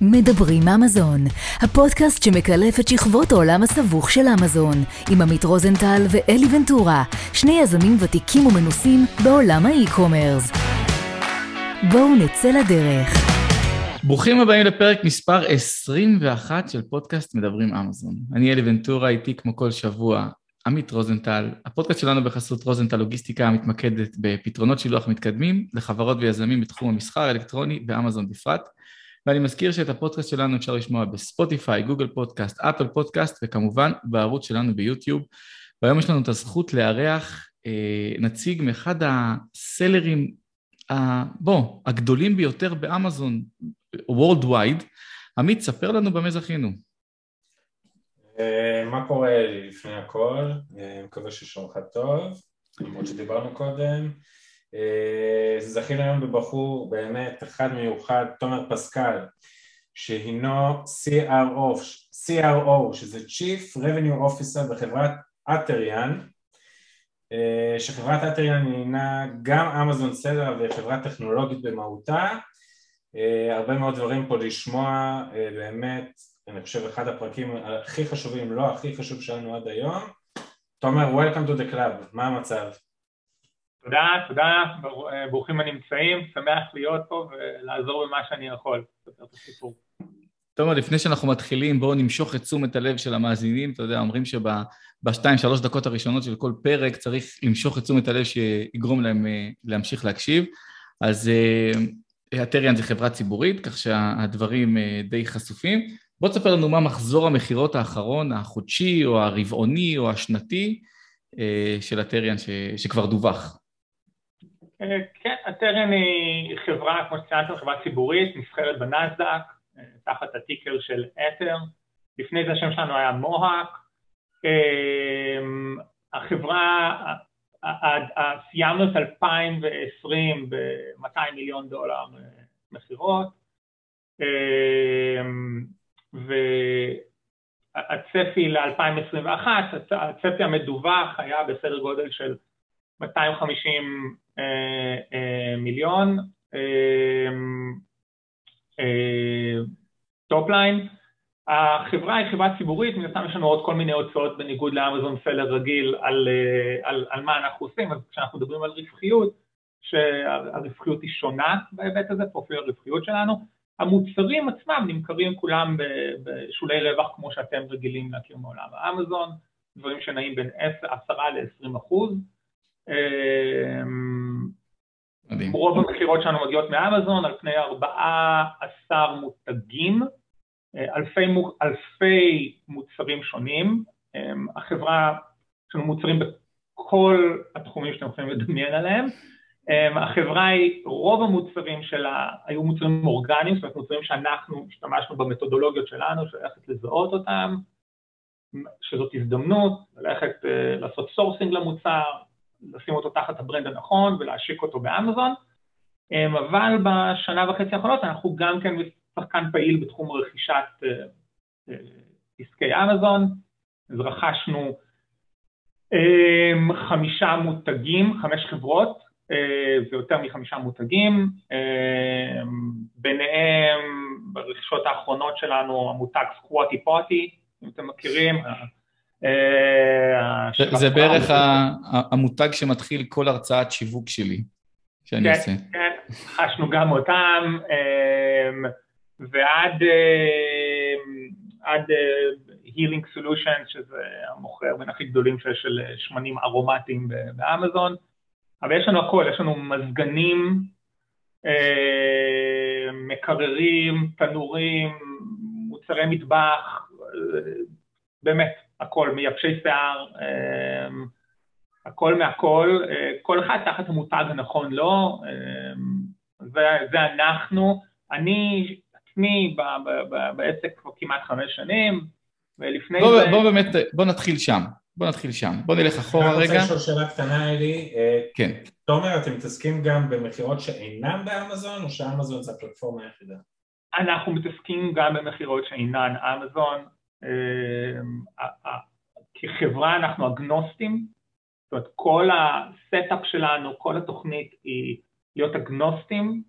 מדברים אמזון, הפודקאסט שמקלף את שכבות העולם הסבוך של אמזון, עם עמית רוזנטל ואלי ונטורה, שני יזמים ותיקים ומנוסים בעולם האי-קומרס. בואו נצא לדרך. ברוכים הבאים לפרק מספר 21 של פודקאסט מדברים אמזון. אני אלי ונטורה, איתי כמו כל שבוע עמית רוזנטל. הפודקאסט שלנו בחסות רוזנטל לוגיסטיקה מתמקדת בפתרונות שילוח מתקדמים לחברות ויזמים בתחום המסחר האלקטרוני ואמזון בפרט. ואני מזכיר שאת הפודקאסט שלנו אפשר לשמוע בספוטיפיי, גוגל פודקאסט, אפל פודקאסט וכמובן בערוץ שלנו ביוטיוב. והיום יש לנו את הזכות לארח אה, נציג מאחד הסלרים, ה, בוא, הגדולים ביותר באמזון, Worldwide. עמית, ספר לנו במה זכינו. אה, מה קורה לפני הכל? אה, מקווה ששומך טוב, למרות שדיברנו קודם. אה, זכינו היום בבחור באמת אחד מיוחד, תומר פסקל, שהינו CRO, CRO שזה Chief Revenue Officer בחברת אטריאן, אה, שחברת אטריאן הינה גם אמזון סלר וחברה טכנולוגית במהותה, אה, הרבה מאוד דברים פה לשמוע, באמת, אני חושב אחד הפרקים הכי חשובים, לא הכי חשוב שלנו עד היום. תומר, Welcome to the club, מה המצב? תודה, תודה, ברוכים הנמצאים, שמח להיות פה ולעזור במה שאני יכול, לספר את הסיפור. טוב, לפני שאנחנו מתחילים, בואו נמשוך את תשומת הלב של המאזינים. אתה יודע, אומרים שבשתיים, שלוש דקות הראשונות של כל פרק צריך למשוך את תשומת הלב שיגרום להם אה, להמשיך להקשיב. אז אה, זה חברה ציבורית, כך שהדברים אה, די חשופים. בוא תספר לנו מה מחזור המכירות האחרון, החודשי או הרבעוני או השנתי של הטריאן שכבר דווח. אה, כן, הטרן היא חברה, כמו שציינתם, חברה ציבורית, נסחרת בנסדק, אה, תחת הטיקר של אתר. לפני זה השם שלנו היה מוהק. אה, החברה, סיימנו את 2020 ב-200 מיליון דולר מכירות, והצפי ל-2021, הצפי המדווח היה בסדר גודל של 250 אה, אה, מיליון top line. אה, החברה היא חברה ציבורית, מן הסתם יש לנו עוד כל מיני הוצאות בניגוד לאמזון seller רגיל על, על, על מה אנחנו עושים, אז כשאנחנו מדברים על רווחיות, שהרווחיות היא שונה בהיבט הזה, פרופיל הרווחיות שלנו, המוצרים עצמם נמכרים כולם בשולי רווח כמו שאתם רגילים להכיר מעולם. האמזון, דברים שנעים בין 10 ל-20 אחוז, מדהים. רוב המכירות שלנו מגיעות מאמזון על פני 14 מותגים, אלפי, אלפי מוצרים שונים, החברה, יש לנו מוצרים בכל התחומים שאתם יכולים לדמיין עליהם, החברה היא, רוב המוצרים שלה היו מוצרים אורגניים, זאת אומרת מוצרים שאנחנו השתמשנו במתודולוגיות שלנו, שהולכת לזהות אותם, שזאת הזדמנות, ללכת לעשות sourcing למוצר, לשים אותו תחת ה brand הנכון ולהשיק אותו באמזון, אמ, אבל בשנה וחצי האחרונות אנחנו גם כן שחקן פעיל בתחום רכישת אה, אה, עסקי אמזון, אז רכשנו אמ, חמישה מותגים, חמש חברות אה, ויותר מחמישה מותגים, אמ, ביניהם ברכישות האחרונות שלנו המותג סקווטי פוטי, אם אתם מכירים, זה בערך המותג שמתחיל כל הרצאת שיווק שלי, שאני כן, עושה. כן, חשנו גם אותם, אמ, ועד הילינג אה, סולושן, שזה המוכר בין הכי גדולים שיש של שמנים ארומטיים באמזון, אבל יש לנו הכל, יש לנו מזגנים, אה, מקררים, תנורים, מוצרי מטבח, באמת, הכל, מייבשי שיער, אמ, הכל מהכל, אה, כל אחד תחת המותג הנכון לו, אמ, זה, זה אנחנו, אני עצמי בעסק כבר כמעט חמש שנים, ולפני בוא, זה... בוא באמת, בוא נתחיל שם, בוא נתחיל שם, בוא נלך אחורה רגע. אני רוצה לשאול שאלה קטנה אלי, אה, כן. תומר, אתם מתעסקים גם במכירות שאינן באמזון, או שאמזון זה הפלטפורמה היחידה? אנחנו מתעסקים גם במכירות שאינן אמזון, אמ, כחברה אנחנו אגנוסטים, זאת אומרת כל ה setup שלנו, כל התוכנית היא להיות אגנוסטים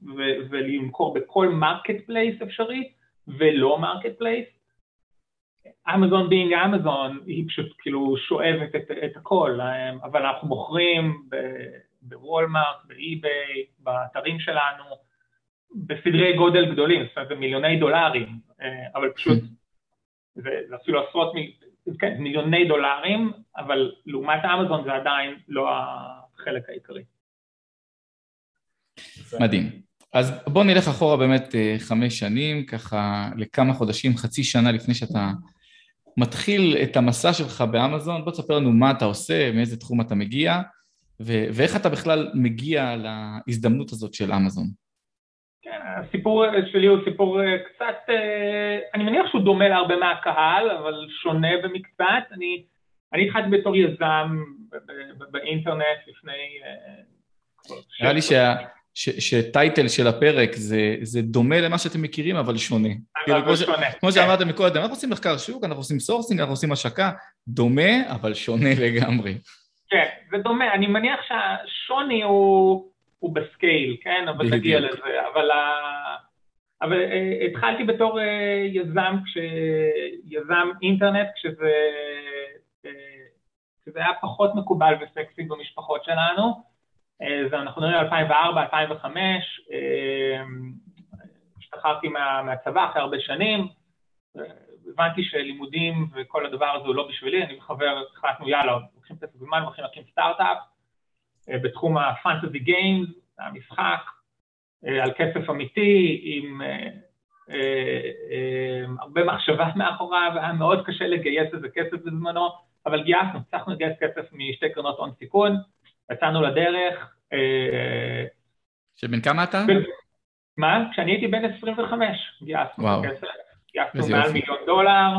ולמכור בכל marketplace אפשרי, ולא marketplace. אמזון being אמזון היא פשוט כאילו שואבת את, את הכל, אבל אנחנו מוכרים בוולמארט, באי-ביי, באתרים שלנו, בסדרי גודל גדולים, זאת אומרת זה מיליוני דולרים, אבל פשוט זה, זה אפילו עשרות כן, מיליוני דולרים, אבל לעומת אמזון זה עדיין לא החלק העיקרי. מדהים. אז בוא נלך אחורה באמת אה, חמש שנים, ככה לכמה חודשים, חצי שנה לפני שאתה מתחיל את המסע שלך באמזון, בוא תספר לנו מה אתה עושה, מאיזה תחום אתה מגיע, ו- ואיך אתה בכלל מגיע להזדמנות הזאת של אמזון. כן, הסיפור שלי הוא סיפור אה, קצת, אה, אני מניח שהוא דומה להרבה מהקהל, אבל שונה במקצת. אני, אני התחלתי בתור יזם באינטרנט לפני... נראה לי שה... ש title של הפרק זה, זה דומה למה שאתם מכירים, אבל שונה. אבל כאילו, שונה. כמו, כמו שאמרתם מקודם, אנחנו עושים מחקר שוק, אנחנו עושים sourcing, אנחנו עושים השקה, דומה, אבל שונה לגמרי. כן, זה דומה. אני מניח שהשוני הוא, הוא בסקייל, כן? אבל נגיע לזה. אבל, ה... אבל uh, התחלתי בתור uh, יזם, כש... יזם אינטרנט, כשזה, uh, כשזה היה פחות מקובל וסקסי במשפחות שלנו. אה, אנחנו מדברים על 2004, 2005, אה, השתחררתי מה, מהצבא אחרי הרבה שנים, אה, הבנתי שלימודים וכל הדבר הזה הוא לא בשבילי, אני וחבר החלטנו יאללה, לוקחים קצת זמן, הולכים להקים סטארט-אפ בתחום הפנטזי גיימס, המשחק, על כסף אמיתי, עם הרבה מחשבה מאחוריו, היה מאוד קשה לגייס איזה כסף בזמנו, אבל גייסנו, הצלחנו לגייס כסף משתי קרנות הון סיכון, יצאנו לדרך. אה, שבן כמה אתה? מה? כשאני הייתי בן 25, גייסנו כסף, גייסנו מעל מיליון דולר,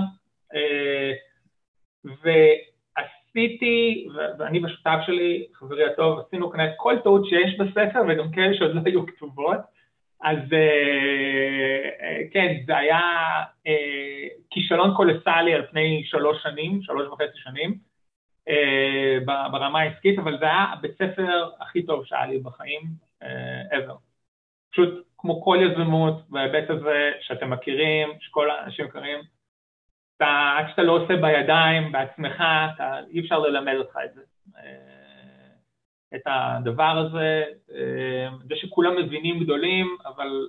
אה, ועשיתי, ואני והשותף שלי, חברי הטוב, עשינו כנראה כל טעות שיש בספר, וגם כאלה שעוד לא היו כתובות, אז אה, כן, זה היה כישלון קולסלי על פני שלוש שנים, שלוש וחצי שנים, אה, ברמה העסקית, אבל זה היה הבית ספר הכי טוב שהיה לי בחיים אה, ever. פשוט כמו כל יזמות בהיבט הזה שאתם מכירים, שכל האנשים מכירים, אתה, עד שאתה לא עושה בידיים, בעצמך, אתה, אי אפשר ללמד אותך את זה. אה, את הדבר הזה, זה שכולם מבינים גדולים, אבל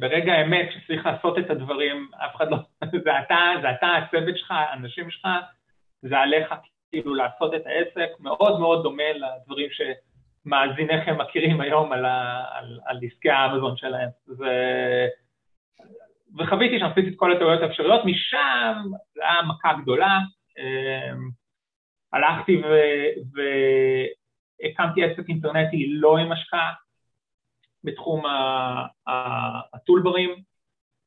ברגע האמת שצריך לעשות את הדברים, אף אחד לא, זה אתה, זה אתה, הצוות שלך, האנשים שלך, זה עליך כאילו לעשות את העסק, מאוד מאוד דומה לדברים שמאזיניכם מכירים היום על, ה, על, על עסקי האמזון שלהם. ו... וחוויתי שם את כל הטעויות האפשריות, משם זה היה מכה גדולה, אמ, הלכתי והקמתי עסק אינטרנטי לא עם השקעה בתחום ה toolbar ים,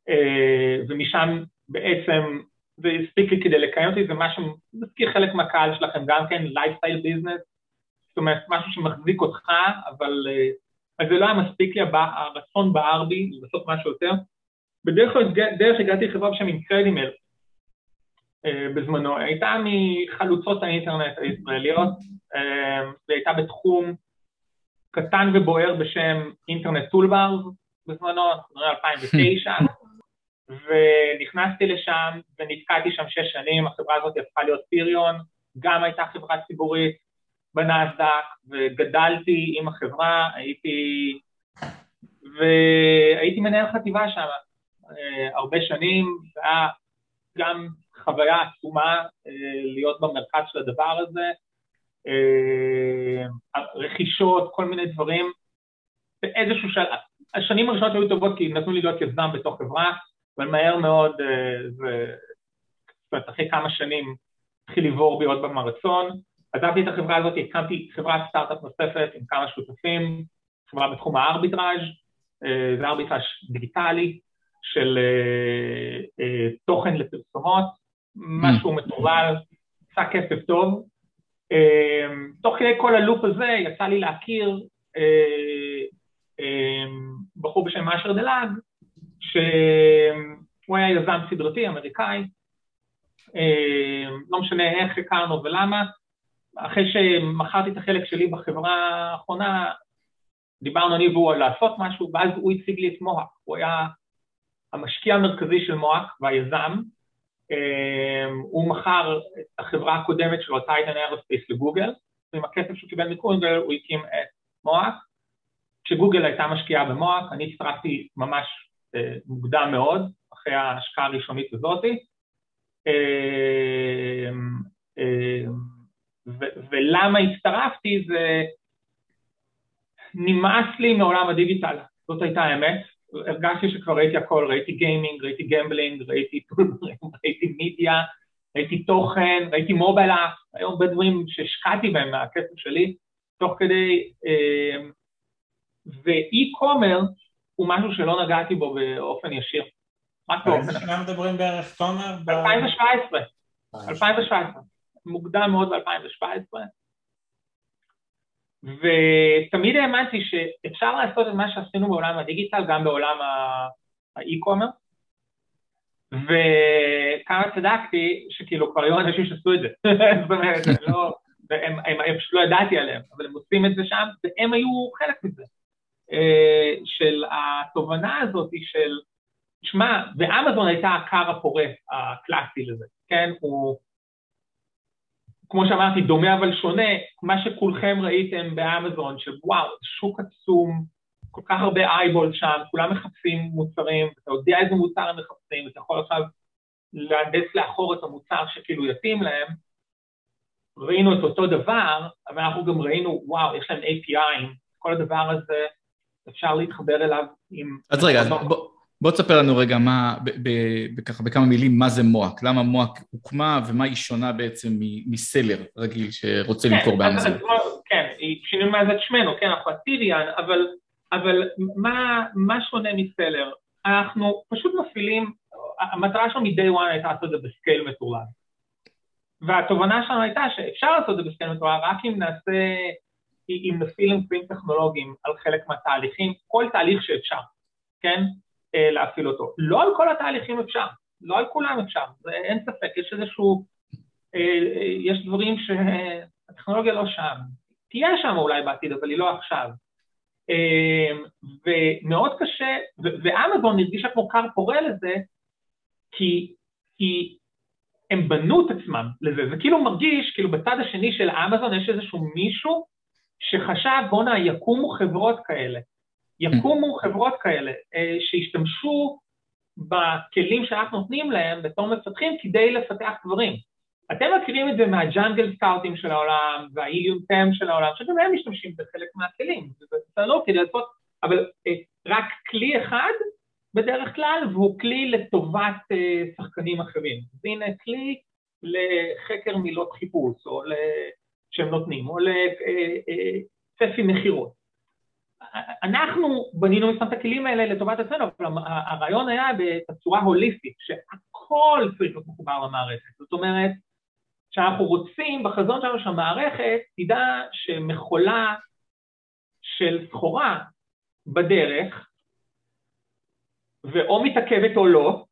אה, ומשם בעצם זה הספיק לי כדי לקיים אותי, זה משהו, מזכיר חלק מהקהל שלכם גם כן, lifestyle business, זאת אומרת, משהו שמחזיק אותך, אבל אז זה לא היה מספיק לי, הרצון בער בי, לעשות משהו יותר. בדרך כלל דרך הגעתי לחברה בשם אינקרדימל אה, בזמנו, הייתה מחלוצות האינטרנט הישראליות, אה, והייתה בתחום קטן ובוער בשם אינטרנט טולברס בזמנו, אנחנו מדברים על 2009, ונכנסתי לשם ונתקעתי שם שש שנים, החברה הזאת הפכה להיות פיריון, גם הייתה חברה ציבורית בנאסדק, וגדלתי עם החברה, הייתי... והייתי מנהל חטיבה שם הרבה שנים, זה היה גם חוויה עצומה אה, להיות במרכז של הדבר הזה, אה, רכישות, כל מיני דברים. באיזשהו שלב, השנים הראשונות היו טובות כי נתנו לי להיות יזם בתוך חברה, אבל מהר מאוד, אה, זאת אומרת, אחרי כמה שנים התחיל לבעור בי עוד פעם הרצון. עזבתי את החברה הזאת, הקמתי חברת סטארט-אפ נוספת עם כמה שותפים, חברה בתחום הארביטראז', אה, זה ארביטראז' דיגיטלי של אה, תוכן לפרסומות, משהו מטורלל, עשה כסף טוב. תוך כדי כל ה loop הזה יצא לי להכיר בחור בשם אשר דלאג, שהוא היה יזם סדרתי אמריקאי, אה, לא משנה איך הכרנו ולמה, אחרי שמכרתי את החלק שלי בחברה האחרונה, דיברנו אני והוא על לעשות משהו, ואז הוא הציג לי את מוהק, הוא היה המשקיע המרכזי של מואק והיזם, הוא מכר את החברה הקודמת שלו, טייטן איירוספייס לגוגל, ועם הכסף שהוא קיבל מקונגל הוא הקים את מואק. כשגוגל הייתה משקיעה במואק, אני הצטרפתי ממש מוקדם מאוד, אחרי ההשקעה הראשונית הזאתי. ולמה הצטרפתי זה נמאס לי מעולם הדיגיטל, זאת הייתה האמת, הרגשתי שכבר ראיתי הכל, ראיתי gaming, ראיתי gambling, ראיתי ראיתי מידיה, ראיתי תוכן, ראיתי mobile app, היו הרבה דברים שהשקעתי בהם מהכסף שלי, תוך כדי, ואי-קומר הוא משהו שלא נגעתי בו באופן ישיר. רק באופן... איזה שנה מדברים בערך, תומר? 2017, 2017, מוקדם מאוד ב-2017. ותמיד האמנתי שאפשר לעשות את מה שעשינו בעולם הדיגיטל גם בעולם האי-קומר, וכמה צדקתי שכאילו כבר היו אנשים שעשו את זה, זאת אומרת, לא, הם, הם, הם פשוט לא ידעתי עליהם, אבל הם עושים את זה שם, והם היו חלק מזה, אה, של התובנה הזאת של, שמע, ואמזון הייתה הכר הפורה הקלאסי לזה, כן, הוא כמו שאמרתי, דומה אבל שונה, מה שכולכם ראיתם באמזון, שוואו, שוק עצום, כל כך הרבה אייבול שם, כולם מחפשים מוצרים, אתה יודע איזה מוצר הם מחפשים, אתה יכול עכשיו להנדס לאחור את המוצר שכאילו יתאים להם. ראינו את אותו דבר, אבל אנחנו גם ראינו, וואו, יש להם API, כל הדבר הזה, אפשר להתחבר אליו עם... אז רגע, אז בוא... בוא תספר לנו רגע מה, ככה בכמה מילים, מה זה מואק, למה מואק הוקמה ומה היא שונה בעצם מסלר רגיל שרוצה כן, למכור באמזון. כן, שינינו מאז את שמנו, כן, אנחנו אקטיביאן, אבל, אבל מה, מה שונה מסלר? אנחנו פשוט מפעילים, המטרה שלנו מ-day one הייתה לעשות את זה בסקייל מטורלל. והתובנה שלנו הייתה שאפשר לעשות את זה בסקייל מטורלל רק אם נעשה, אם נפעיל אמצעים טכנולוגיים על חלק מהתהליכים, כל תהליך שאפשר, כן? אה, להפעיל אותו. לא על כל התהליכים אפשר, לא על כולם אפשר, זה, אין ספק, יש איזשהו, אה, אה, יש דברים שהטכנולוגיה לא שם, תהיה שם אולי בעתיד, אבל היא לא עכשיו. ומאוד קשה, ואמזון הרגישה כמו כר פורה לזה, כי, כי הם בנו את עצמם לזה, זה כאילו מרגיש, כאילו בצד השני של אמזון יש איזשהו מישהו שחשב, בואנה, יקומו חברות כאלה. יקומו חברות כאלה אה, שישתמשו בכלים שאנחנו נותנים להם בתור מפתחים כדי לפתח דברים. אתם מכירים את זה מהג'אנגל סקאוטים של העולם וההיליום טם של העולם, שגם הם משתמשים בחלק מהכלים, זה בסדר כדי לעשות, אבל אה, רק כלי אחד בדרך כלל, והוא כלי לטובת אה, שחקנים אחרים. אז הנה כלי לחקר מילות חיפוש, או שהם נותנים, או לצפי מכירות. אנחנו בנינו מסתם את הכלים האלה לטובת עצמנו, אבל הרעיון היה בצורה הוליסטית, שהכל צריך להיות מחובר למערכת. זאת אומרת, שאנחנו רוצים בחזון שלנו שהמערכת תדע שמכולה של סחורה בדרך, ואו מתעכבת או לא,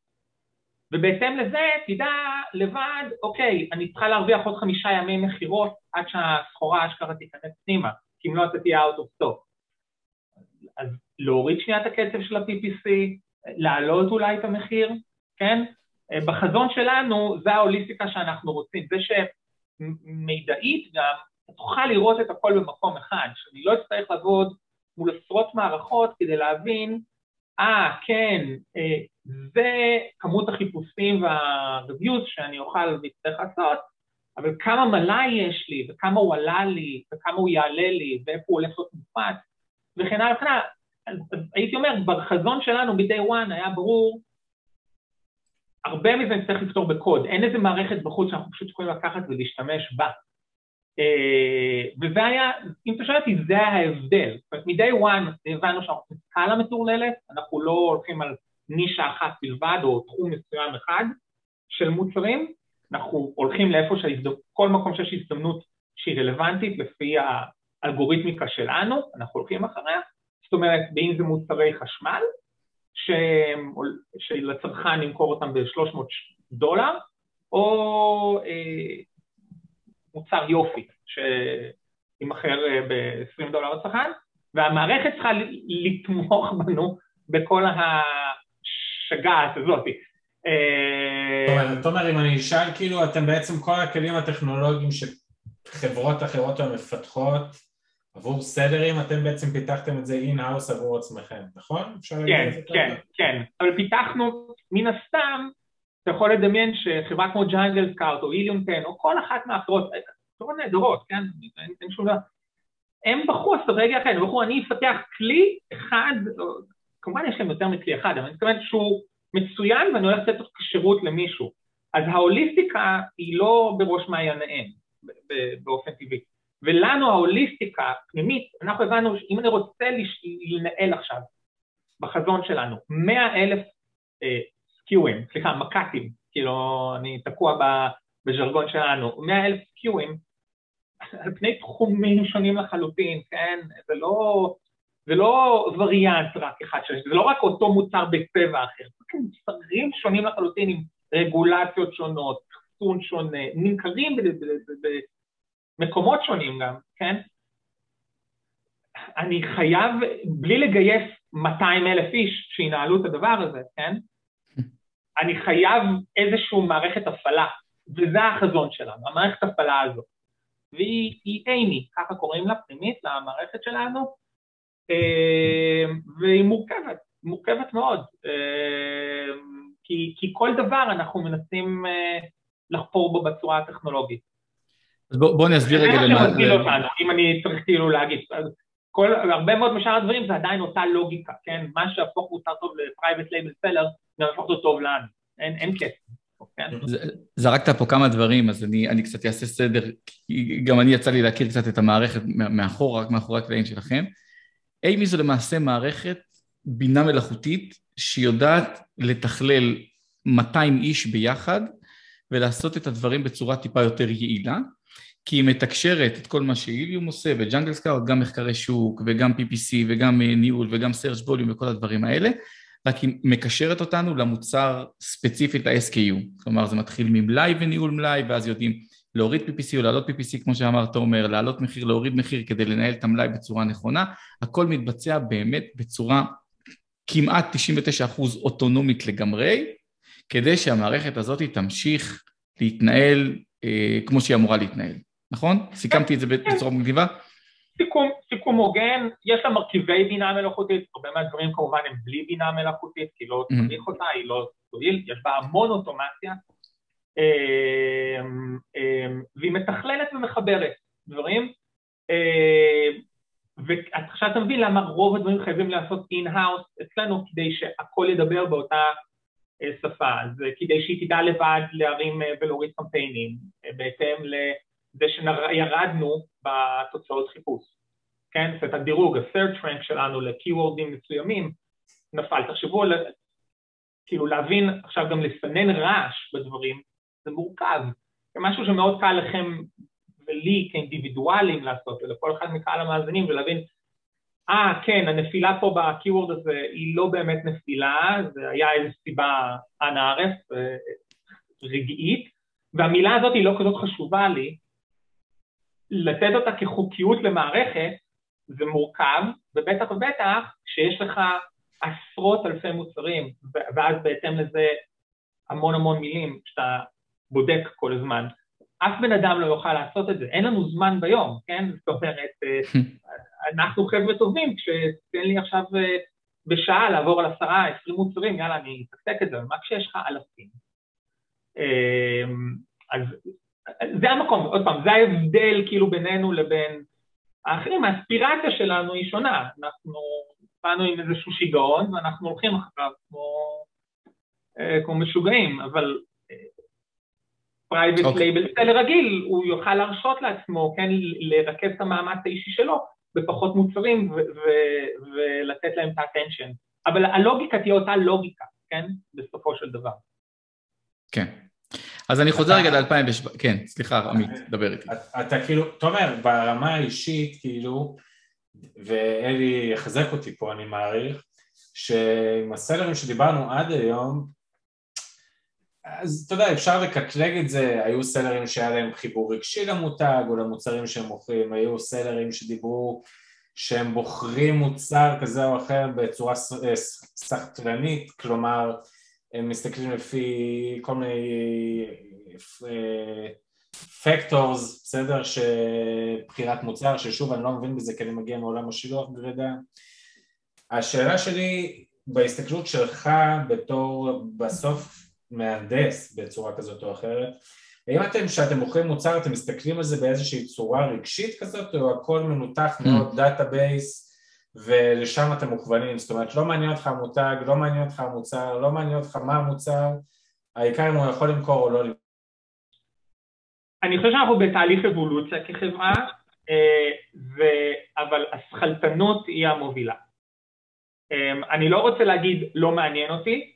ובהתאם לזה תדע לבד, אוקיי, אני צריכה להרוויח עוד חמישה ימי מכירות עד שהסחורה אשכרה תיכנס פנימה, כי אם לא אתה תהיה out of stock. אז להוריד שנייה את הקצב של ה-PPC, להעלות אולי את המחיר, כן? אה, בחזון שלנו זה ההוליסטיקה שאנחנו רוצים, זה שמידעית גם תוכל לראות את הכל במקום אחד, שאני לא אצטרך לעבוד מול עשרות מערכות כדי להבין, אה, ah, כן, אה, זה כמות החיפושים וה-reviews שאני אוכל להצטרך לעשות, אבל כמה מלאי יש לי, וכמה הוא עלה לי, וכמה הוא יעלה לי, ואיפה הוא הולך להיות מופץ, וכן הלאה וכן הלאה. הייתי אומר, בחזון שלנו ב-day one היה ברור, הרבה מזה נצטרך לפתור בקוד, אין איזה מערכת בחוץ שאנחנו פשוט יכולים לקחת ולהשתמש בה. אה, וזה היה, אם אתה שואל אותי, זה ההבדל. זאת אומרת, מ-day one הבנו שאנחנו עושים סקאלה מטורללת, אנחנו לא הולכים על נישה אחת בלבד או תחום מסוים אחד של מוצרים, אנחנו הולכים לאיפה שהזדמנות, כל מקום שיש הזדמנות שהיא רלוונטית לפי האלגוריתמיקה שלנו, אנחנו הולכים אחריה, זאת אומרת, אם זה מוצרי חשמל, שלצרכן נמכור אותם ב-300 דולר, או אה, מוצר יופי, שיימכר אה, ב-20 דולר לצרכן, והמערכת צריכה לתמוך בנו בכל המשוגעת הזאתי. אה, תומר, אם אני אשאל, כאילו, אתם בעצם כל הכלים הטכנולוגיים שחברות אחרות היום מפתחות עבור seller ים, אתם בעצם פיתחתם את זה in-house עבור עצמכם, נכון? כן, כן, כן, אבל פיתחנו, מן הסתם, אתה יכול לדמיין שחברה כמו ג'אנגל סקארט או איליון 10 או כל אחת מהאחרות, חברות נהדרות, כן, אין שום דבר, הם בחרו אסטרטגיה אחרת, הם בחרו אני אפתח כלי אחד, כמובן יש להם יותר מכלי אחד, אבל אני מתכוון שהוא מצוין ואני הולך לתת שירות למישהו. אז ההוליסטיקה היא לא בראש מעייניהם באופן טבעי. ולנו ההוליסטיקה פנימית, אנחנו הבנו שאם אני רוצה לנהל עכשיו בחזון שלנו 100 אלף אה, סקיואים, סליחה, מק"טים, כאילו אני תקוע בז'רגון שלנו, 100 אלף סקיואים על פני תחומים שונים לחלוטין, כן? זה לא, זה לא וריאנט רק אחד שיש, זה לא רק אותו מוצר בצבע אחר, זה מוצרים שונים לחלוטין עם רגולציות שונות, חסון שונה, נמכרים במקומות שונים גם, כן? אני חייב, בלי לגייס 200 אלף איש שינהלו את הדבר הזה, כן? אני חייב איזושהי מערכת הפעלה, וזה החזון שלנו, המערכת הפעלה הזאת. והיא אימי, ככה קוראים לה פנימית למערכת שלנו, אה, והיא מורכבת, מורכבת מאוד, אה, כי, כי כל דבר אנחנו מנסים אה, לחפור בו בצורה הטכנולוגית. אז בואו בוא נסביר רגע למה... זה אותנו, אם אני צריך כאילו להגיד. כל, הרבה מאוד משאר הדברים זה עדיין אותה לוגיקה, כן? מה שהופך מוצר טוב ל private label seller, גם הופך אותו טוב לנו, אין, אין קסם. כן? זרקת פה כמה דברים, אז אני, אני קצת אעשה סדר, כי גם אני יצא לי להכיר קצת את המערכת מאחור, רק מאחורי הקלעים שלכם. AIMEE זו למעשה מערכת בינה מלאכותית שיודעת לתכלל 200 איש ביחד ולעשות את הדברים בצורה טיפה יותר יעילה, כי היא מתקשרת את כל מה שאיליום עושה וג'אנגל סקאוט, גם מחקרי שוק וגם PPC וגם ניהול וגם סרצ' ווליום וכל הדברים האלה, רק היא מקשרת אותנו למוצר ספציפית ל-SKU, כלומר זה מתחיל ממלאי וניהול מלאי ואז יודעים להוריד PPC או להעלות PPC כמו שאמרת עומר, להעלות מחיר, להוריד מחיר כדי לנהל את המלאי בצורה נכונה, הכל מתבצע באמת בצורה כמעט 99% אוטונומית לגמרי, כדי שהמערכת הזאת תמשיך להתנהל אה, כמו שהיא אמורה להתנהל, נכון? סיכמתי את זה בצורה מגניבה? סיכום, סיכום הוגן, יש לה מרכיבי בינה מלאכותית, הרבה מהדברים כמובן הם בלי בינה מלאכותית, כי לא. צריך אותה, היא לא תועיל, יש בה המון אוטומציה, אמ, אמ, והיא מתכללת ומחברת דברים, אמ, ועכשיו אתה מבין למה רוב הדברים חייבים לעשות in-house אצלנו כדי שהכל ידבר באותה אה, שפה, אז כדי שהיא תדע לבד להרים אה, ולהוריד קמפיינים, אה, בהתאם לזה שירדנו בתוצאות חיפוש, כן? זאת הדירוג, ה- search rank שלנו ל keyword ים מסוימים נפל. תחשבו על, כאילו להבין עכשיו גם לסנן רעש בדברים, זה מורכב. זה משהו שמאוד קל לכם ולי כאינדיבידואלים לעשות, ולכל אחד מקהל המאזינים, ולהבין, אה, ah, כן, הנפילה פה בקיוורד הזה היא לא באמת נפילה, זה היה איזו סיבה אנא ערף, אה, רגעית, והמילה הזאת היא לא כזאת חשובה לי, לתת אותה כחוקיות למערכת זה מורכב, ובטח ובטח כשיש לך עשרות אלפי מוצרים, ואז בהתאם לזה המון המון מילים שאתה בודק כל הזמן. אף בן אדם לא יוכל לעשות את זה, אין לנו זמן ביום, כן? זאת אומרת, אה, אנחנו חבר'ה טובים, כשתן לי עכשיו אה, בשעה לעבור על עשרה, עשרים מוצרים, יאללה, אני אתקתק את זה, מה כשיש לך אלפים? אה, אז זה המקום, עוד פעם, זה ההבדל כאילו בינינו לבין האחרים, האספירציה שלנו היא שונה, אנחנו באנו עם איזשהו שיגעון ואנחנו הולכים אחריו כמו, אה, כמו משוגעים, אבל private label seller רגיל, הוא יוכל להרשות לעצמו, כן, לרכז את המאמץ האישי שלו בפחות מוצרים ולתת להם את ה attention. אבל הלוגיקה תהיה אותה לוגיקה, כן, בסופו של דבר. כן. אז אני חוזר רגע ל-2017, כן, סליחה, עמית, דבר איתי. אתה כאילו, תומר, ברמה האישית, כאילו, ואלי יחזק אותי פה, אני מעריך, שעם הסלרים שדיברנו עד היום, אז אתה יודע, אפשר לקטלג את זה, היו סלרים שהיה להם חיבור רגשי למותג או למוצרים שהם מוכרים, היו סלרים שדיברו שהם בוחרים מוצר כזה או אחר בצורה סחטרנית, כלומר הם מסתכלים לפי כל מיני factors, בסדר, שבחירת מוצר, ששוב אני לא מבין בזה כי אני מגיע מעולם השילוח גרידה. השאלה שלי בהסתכלות שלך בתור בסוף מהנדס בצורה כזאת או אחרת, האם אתם, כשאתם בוחרים מוצר, אתם מסתכלים על זה באיזושהי צורה רגשית כזאת, או הכל מנותח mm. מאוד data based, ולשם אתם מוכוונים, זאת אומרת לא מעניין אותך המותג, לא מעניין אותך המוצר, לא מעניין אותך מה המוצר, העיקר אם הוא יכול למכור או לא למכור. אני חושב שאנחנו בתהליך אבולוציה כחברה, אה, ו... אבל השכלתנות היא המובילה. אה, אני לא רוצה להגיד לא מעניין אותי,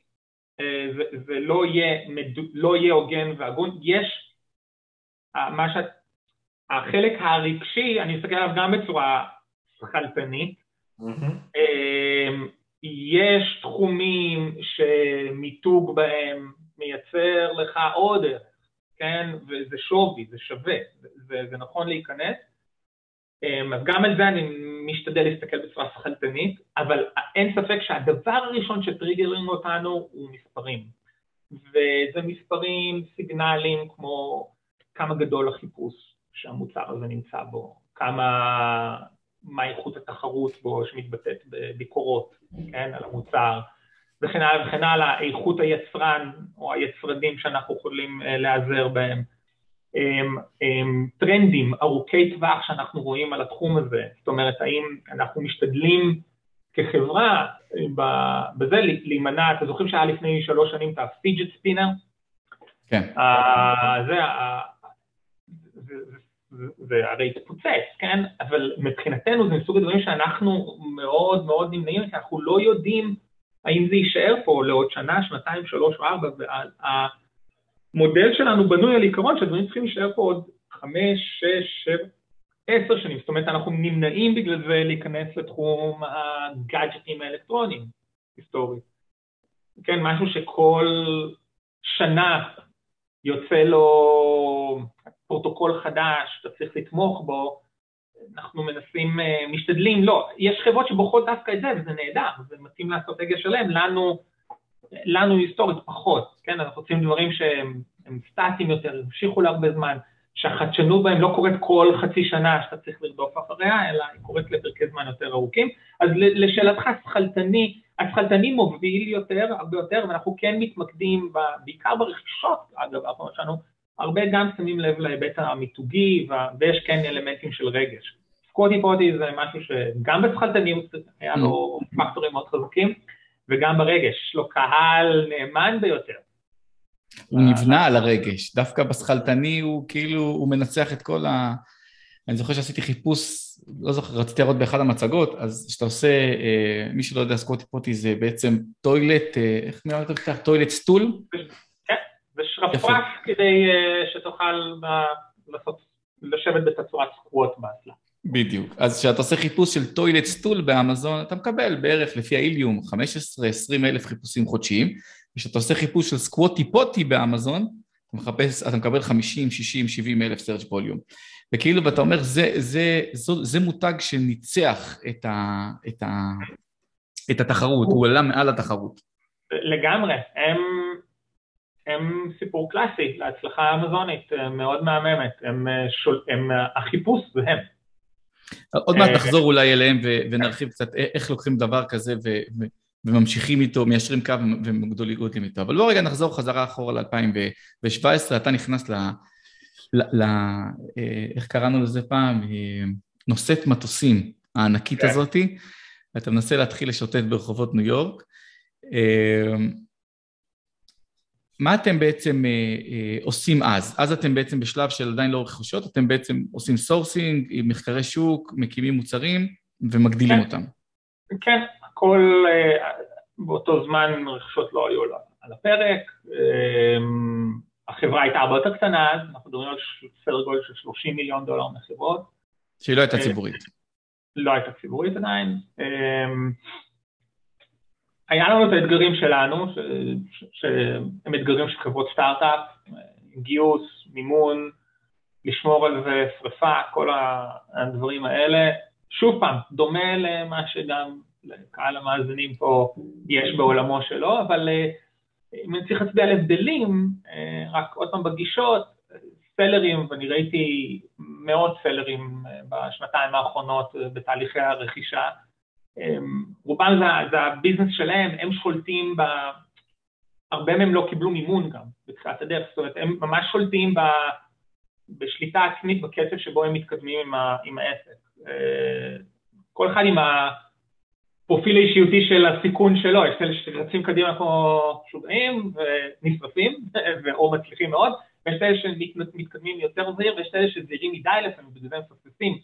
זה, אה, זה לא יהיה, לא הוגן והגון, יש, מה ש... החלק הרגשי, אני אסתכל עליו גם בצורה שכלתנית, mm-hmm. יש תחומים שמיתוג בהם מייצר לך עוד ערך, כן, וזה שווי, זה שווה, זה, זה נכון להיכנס, אמ, אז גם על זה אני משתדל להסתכל בצורה שכלתנית, אבל אין ספק שהדבר הראשון שטריגרים אותנו הוא מספרים. וזה מספרים סיגנליים כמו כמה גדול החיפוש שהמוצר הזה נמצא בו, כמה, מה איכות התחרות בו שמתבטאת בביקורות, כן, על המוצר, וכן הלאה וכן הלאה, איכות היצרן או היצרנים שאנחנו יכולים אה, להיעזר בהם. הם, הם, טרנדים ארוכי טווח שאנחנו רואים על התחום הזה, זאת אומרת האם אנחנו משתדלים כחברה בזה להימנע, אתם זוכרים שהיה לפני שלוש שנים את הפיג'ט ספינר? כן. זה הרי התפוצץ, כן? אבל מבחינתנו זה מסוג הדברים שאנחנו מאוד מאוד נמנעים, כי אנחנו לא יודעים האם זה יישאר פה לעוד שנה, שנתיים, שלוש או ארבע, המודל שלנו בנוי על עיקרון שהדברים צריכים להישאר פה עוד חמש, שש, שבע, עשר שנים, זאת אומרת אנחנו נמנעים בגלל זה להיכנס לתחום הגאדג'טים האלקטרוניים היסטורית. כן, משהו שכל שנה יוצא לו פרוטוקול חדש, אתה צריך לתמוך בו, אנחנו מנסים, אה, משתדלים, לא, יש חברות שבוחרות דווקא את זה וזה נהדר, זה מתאים לאסטרטגיה שלהם, לנו לנו היסטורית פחות, כן, אנחנו רוצים דברים שהם סטטיים יותר, ימשיכו להרבה זמן, שהחדשנות בהם לא קורית כל חצי שנה שאתה צריך לרדוף אחריה, אלא היא קורית לפרקי זמן יותר ארוכים. אז לשאלתך, השכלתני, השכלתני מוביל יותר, הרבה יותר, ואנחנו כן מתמקדים, בעיקר ברכישות, אגב, אנחנו שלנו, הרבה גם שמים לב להיבט המיתוגי, ויש כן אלמנטים של רגש. סקווטי פוטי זה משהו שגם בשכלתנות היה לו mm. פקטורים מאוד חזקים, וגם ברגש, יש לו קהל נאמן ביותר. הוא נבנה על הרגש, דווקא בשכלתני הוא כאילו, הוא מנצח את כל ה... אני זוכר שעשיתי חיפוש, לא זוכר, רציתי לראות באחד המצגות, אז כשאתה עושה, אה, מי שלא יודע, סקווטי פוטי זה בעצם toilet, אה, איך נראה מפתח? toilet stool? ושרפרף כדי אה, שתוכל לעשות, לשבת בתצורת סקווט באסלה. בדיוק. אז כשאתה עושה חיפוש של טוילט סטול באמזון, אתה מקבל בערך לפי האיליום 15-20 אלף חיפושים חודשיים, וכשאתה עושה חיפוש של סקווטי פוטי באמזון, אתה, מחפש, אתה מקבל 50, 60, 70 אלף סרצ' ווליום. וכאילו, ואתה אומר, זה, זה, זה, זה מותג שניצח את, ה, את, ה, את התחרות, הוא עלה מעל התחרות. לגמרי, הם, הם סיפור קלאסי להצלחה אמזונית, מאוד מהממת, הם, שול, הם, החיפוש זה הם. עוד מעט נחזור אולי אליהם ונרחיב קצת איך לוקחים דבר כזה וממשיכים איתו, מיישרים קו וגדולים איתו. אבל בואו רגע נחזור חזרה אחורה ל-2017, אתה נכנס ל... ל... אה, איך קראנו לזה פעם? אה, נושאת מטוסים הענקית כן. הזאתי, ואתה מנסה להתחיל לשוטט ברחובות ניו יורק. מה אתם בעצם אה, אה, עושים אז? אז אתם בעצם בשלב של עדיין לא רכישות, אתם בעצם עושים sourcing, מחקרי שוק, מקימים מוצרים ומגדילים כן. אותם. כן, הכל אה, באותו זמן רכישות לא היו על הפרק, אה, החברה הייתה הרבה יותר קטנה אז, אנחנו מדברים על סדר גודל של 30 מיליון דולר מחברות. שהיא לא הייתה ציבורית. לא הייתה ציבורית עדיין. אה, היה לנו את האתגרים שלנו, שהם אתגרים של חברות סטארט-אפ, גיוס, מימון, לשמור על זה, שריפה, כל הדברים האלה. שוב פעם, דומה למה שגם לקהל המאזינים פה יש בעולמו שלו, אבל אם אני צריך להצביע על הבדלים, רק עוד פעם בגישות, סלרים, ואני ראיתי מאות סלרים בשנתיים האחרונות בתהליכי הרכישה, רובם זה, זה הביזנס שלהם, הם שולטים ב... הרבה מהם לא קיבלו מימון גם בתחילת הדרך, זאת אומרת, הם ממש שולטים ב... בשליטה עצמית בקצב שבו הם מתקדמים עם, ה... עם העסק. כל אחד עם הפרופיל האישיותי של הסיכון שלו, יש כאלה שרצים קדימה כמו שוגעים ונשרפים, או מצליחים מאוד, ויש כאלה שמתקדמים יותר זהיר, ויש כאלה שזהירים מדי לפעמים, בגלל זה הם מפספסים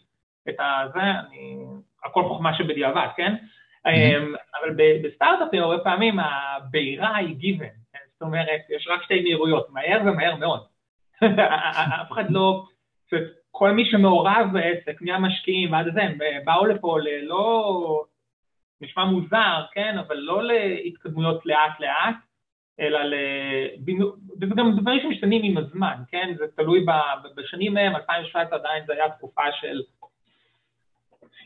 את הזה, אני... הכל חוכמה שבדיעבד, כן? Mm-hmm. אבל בסטארט-אפים הרבה פעמים הבעירה היא גיוון? זאת אומרת, יש רק שתי מהירויות, מהר ומהר מאוד. אף אחד לא, כל מי שמעורב בעסק, מהמשקיעים ועד זה, הם באו לפה ללא, נשמע מוזר, כן, אבל לא להתקדמויות לאט לאט, אלא ל... וזה גם דברים שמשתנים עם הזמן, כן, זה תלוי בשנים מהם, 2017 עדיין זה היה תקופה של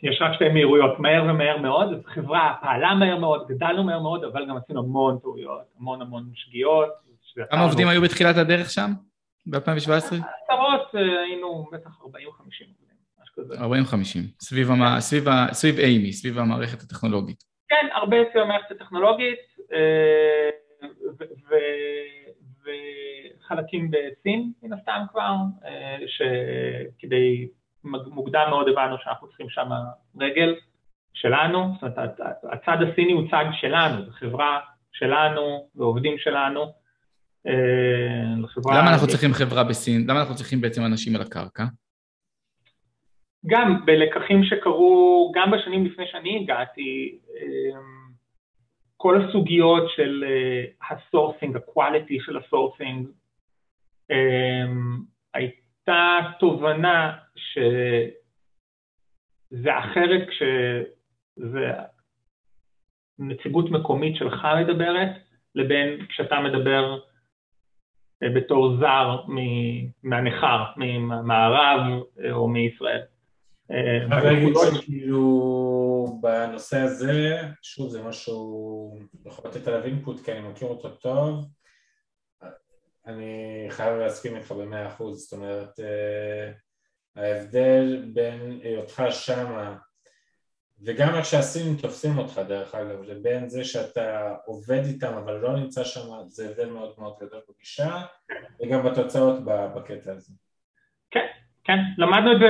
יש רק שתי מהירויות, מהר ומהר מאוד, חברה פעלה מהר מאוד, גדלנו מהר מאוד, אבל גם עשינו המון טעויות, המון המון שגיאות. כמה עובדים היו בתחילת הדרך שם, ב-2017? עשרות, אה, היינו בטח 40-50 עובדים, 40-50, סביב, סביב אימי, סביב המערכת הטכנולוגית. כן, הרבה סביב המערכת הטכנולוגית, אה, וחלקים בסין, מן הסתם כבר, אה, שכדי... מוקדם מאוד הבנו שאנחנו צריכים שם רגל שלנו, זאת אומרת הצד הסיני הוא צד שלנו, זו חברה שלנו ועובדים שלנו. אה, למה אנחנו צריכים חברה בסין? למה אנחנו צריכים בעצם אנשים על הקרקע? גם בלקחים שקרו, גם בשנים לפני שאני הגעתי, אה, כל הסוגיות של ה sourcing, ה quality של ה sourcing, הייתה תובנה שזה אחרת כשזה נציגות מקומית שלך מדברת, לבין כשאתה מדבר אה, בתור זר מהנכר, ממערב אה, או מישראל. אה, אבל להגיד שכאילו בנושא הזה, שוב זה משהו, יכול לתת עליו אינפוט כי אני מכיר אותו טוב, אני חייב להסכים איתך במאה אחוז, זאת אומרת ההבדל בין היותך שמה וגם איך שהסינים תופסים אותך דרך אגב, לבין זה שאתה עובד איתם אבל לא נמצא שם, זה הבדל מאוד מאוד גדול בגישה וגם בתוצאות בקטע הזה. כן, כן, למדנו את זה,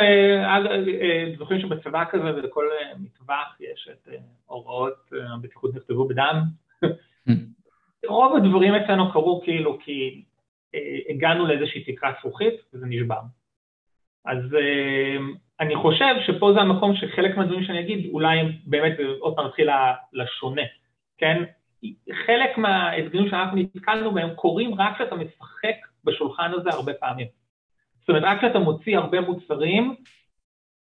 אה, זוכרים שבצבא כזה ובכל אה, מטווח יש את אה, הוראות הבטיחות נכתבו בדם. רוב הדברים אצלנו קרו כאילו כי הגענו לאיזושהי תקרת זכוכית וזה נשבר. אז uh, אני חושב שפה זה המקום שחלק מהדברים שאני אגיד, אולי באמת, עוד פעם נתחיל לשונה, כן? חלק מהאתגרים שאנחנו נתקלנו בהם קורים רק כשאתה משחק בשולחן הזה הרבה פעמים. זאת אומרת, רק כשאתה מוציא הרבה מוצרים,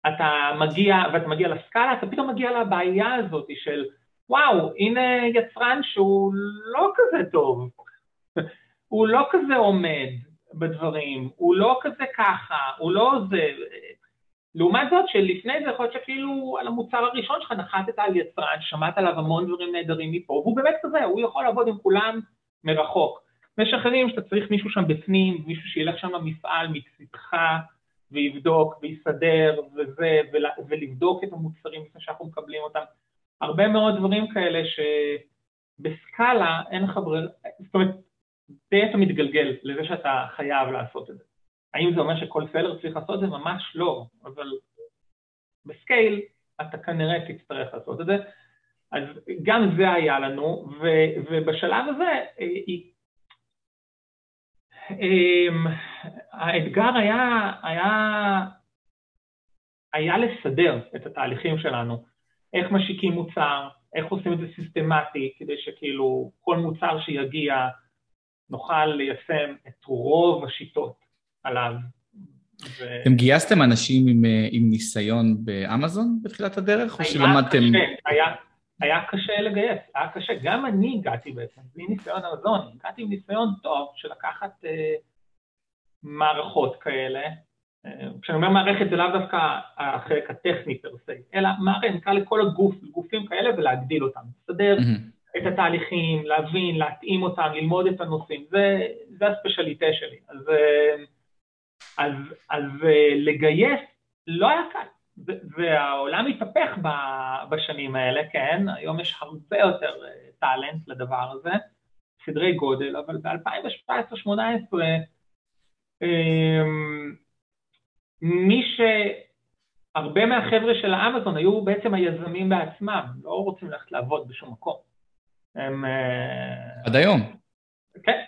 אתה מגיע, ואתה מגיע לסקאלה, אתה פתאום מגיע לבעיה הזאת של, וואו, הנה יצרן שהוא לא כזה טוב, הוא לא כזה עומד, בדברים, הוא לא כזה ככה, הוא לא זה... לעומת זאת שלפני זה יכול להיות שכאילו על המוצר הראשון שלך נחתת על יצרן, שמעת עליו המון דברים נהדרים מפה, והוא באמת כזה, הוא יכול לעבוד עם כולם מרחוק. יש אחרים שאתה צריך מישהו שם בפנים, מישהו שילך שם למפעל מצדך ויבדוק ויסדר וזה, ולבדוק את המוצרים לפני שאנחנו מקבלים אותם. הרבה מאוד דברים כאלה שבסקאלה אין לך ברירה, זאת אומרת, אתה מתגלגל לזה שאתה חייב לעשות את זה. האם זה אומר שכל סלר צריך לעשות את זה? ממש לא, אבל בסקייל אתה כנראה תצטרך לעשות את זה. אז גם זה היה לנו, ו, ובשלב הזה אמ, האתגר היה, היה, היה לסדר את התהליכים שלנו, איך משיקים מוצר, איך עושים את זה סיסטמטי, כדי שכאילו כל מוצר שיגיע נוכל ליישם את רוב השיטות עליו. ו... אתם גייסתם אנשים עם, אה, עם ניסיון באמזון בתחילת הדרך, או שלמדתם... קשה, היה, היה קשה לגייס, היה קשה. גם אני הגעתי בעצם, בלי ניסיון אמזון, הגעתי עם ניסיון טוב של לקחת אה, מערכות כאלה, כשאני אומר מערכת זה לאו דווקא החלק הטכני פר אלא מערכת, נקרא לכל הגוף, גופים כאלה ולהגדיל אותם, לסדר mm-hmm. את התהליכים, להבין, להתאים אותם, ללמוד את הנושאים, זה, זה הספיישליטה שלי. אז, אז, אז לגייס לא היה קל, והעולם התהפך בשנים האלה, כן, היום יש הרבה יותר טאלנט לדבר הזה, סדרי גודל, אבל ב-2017-2018 מי שהרבה מהחבר'ה של האמזון היו בעצם היזמים בעצמם, לא רוצים ללכת לעבוד בשום מקום. הם... אה, עד היום. כן,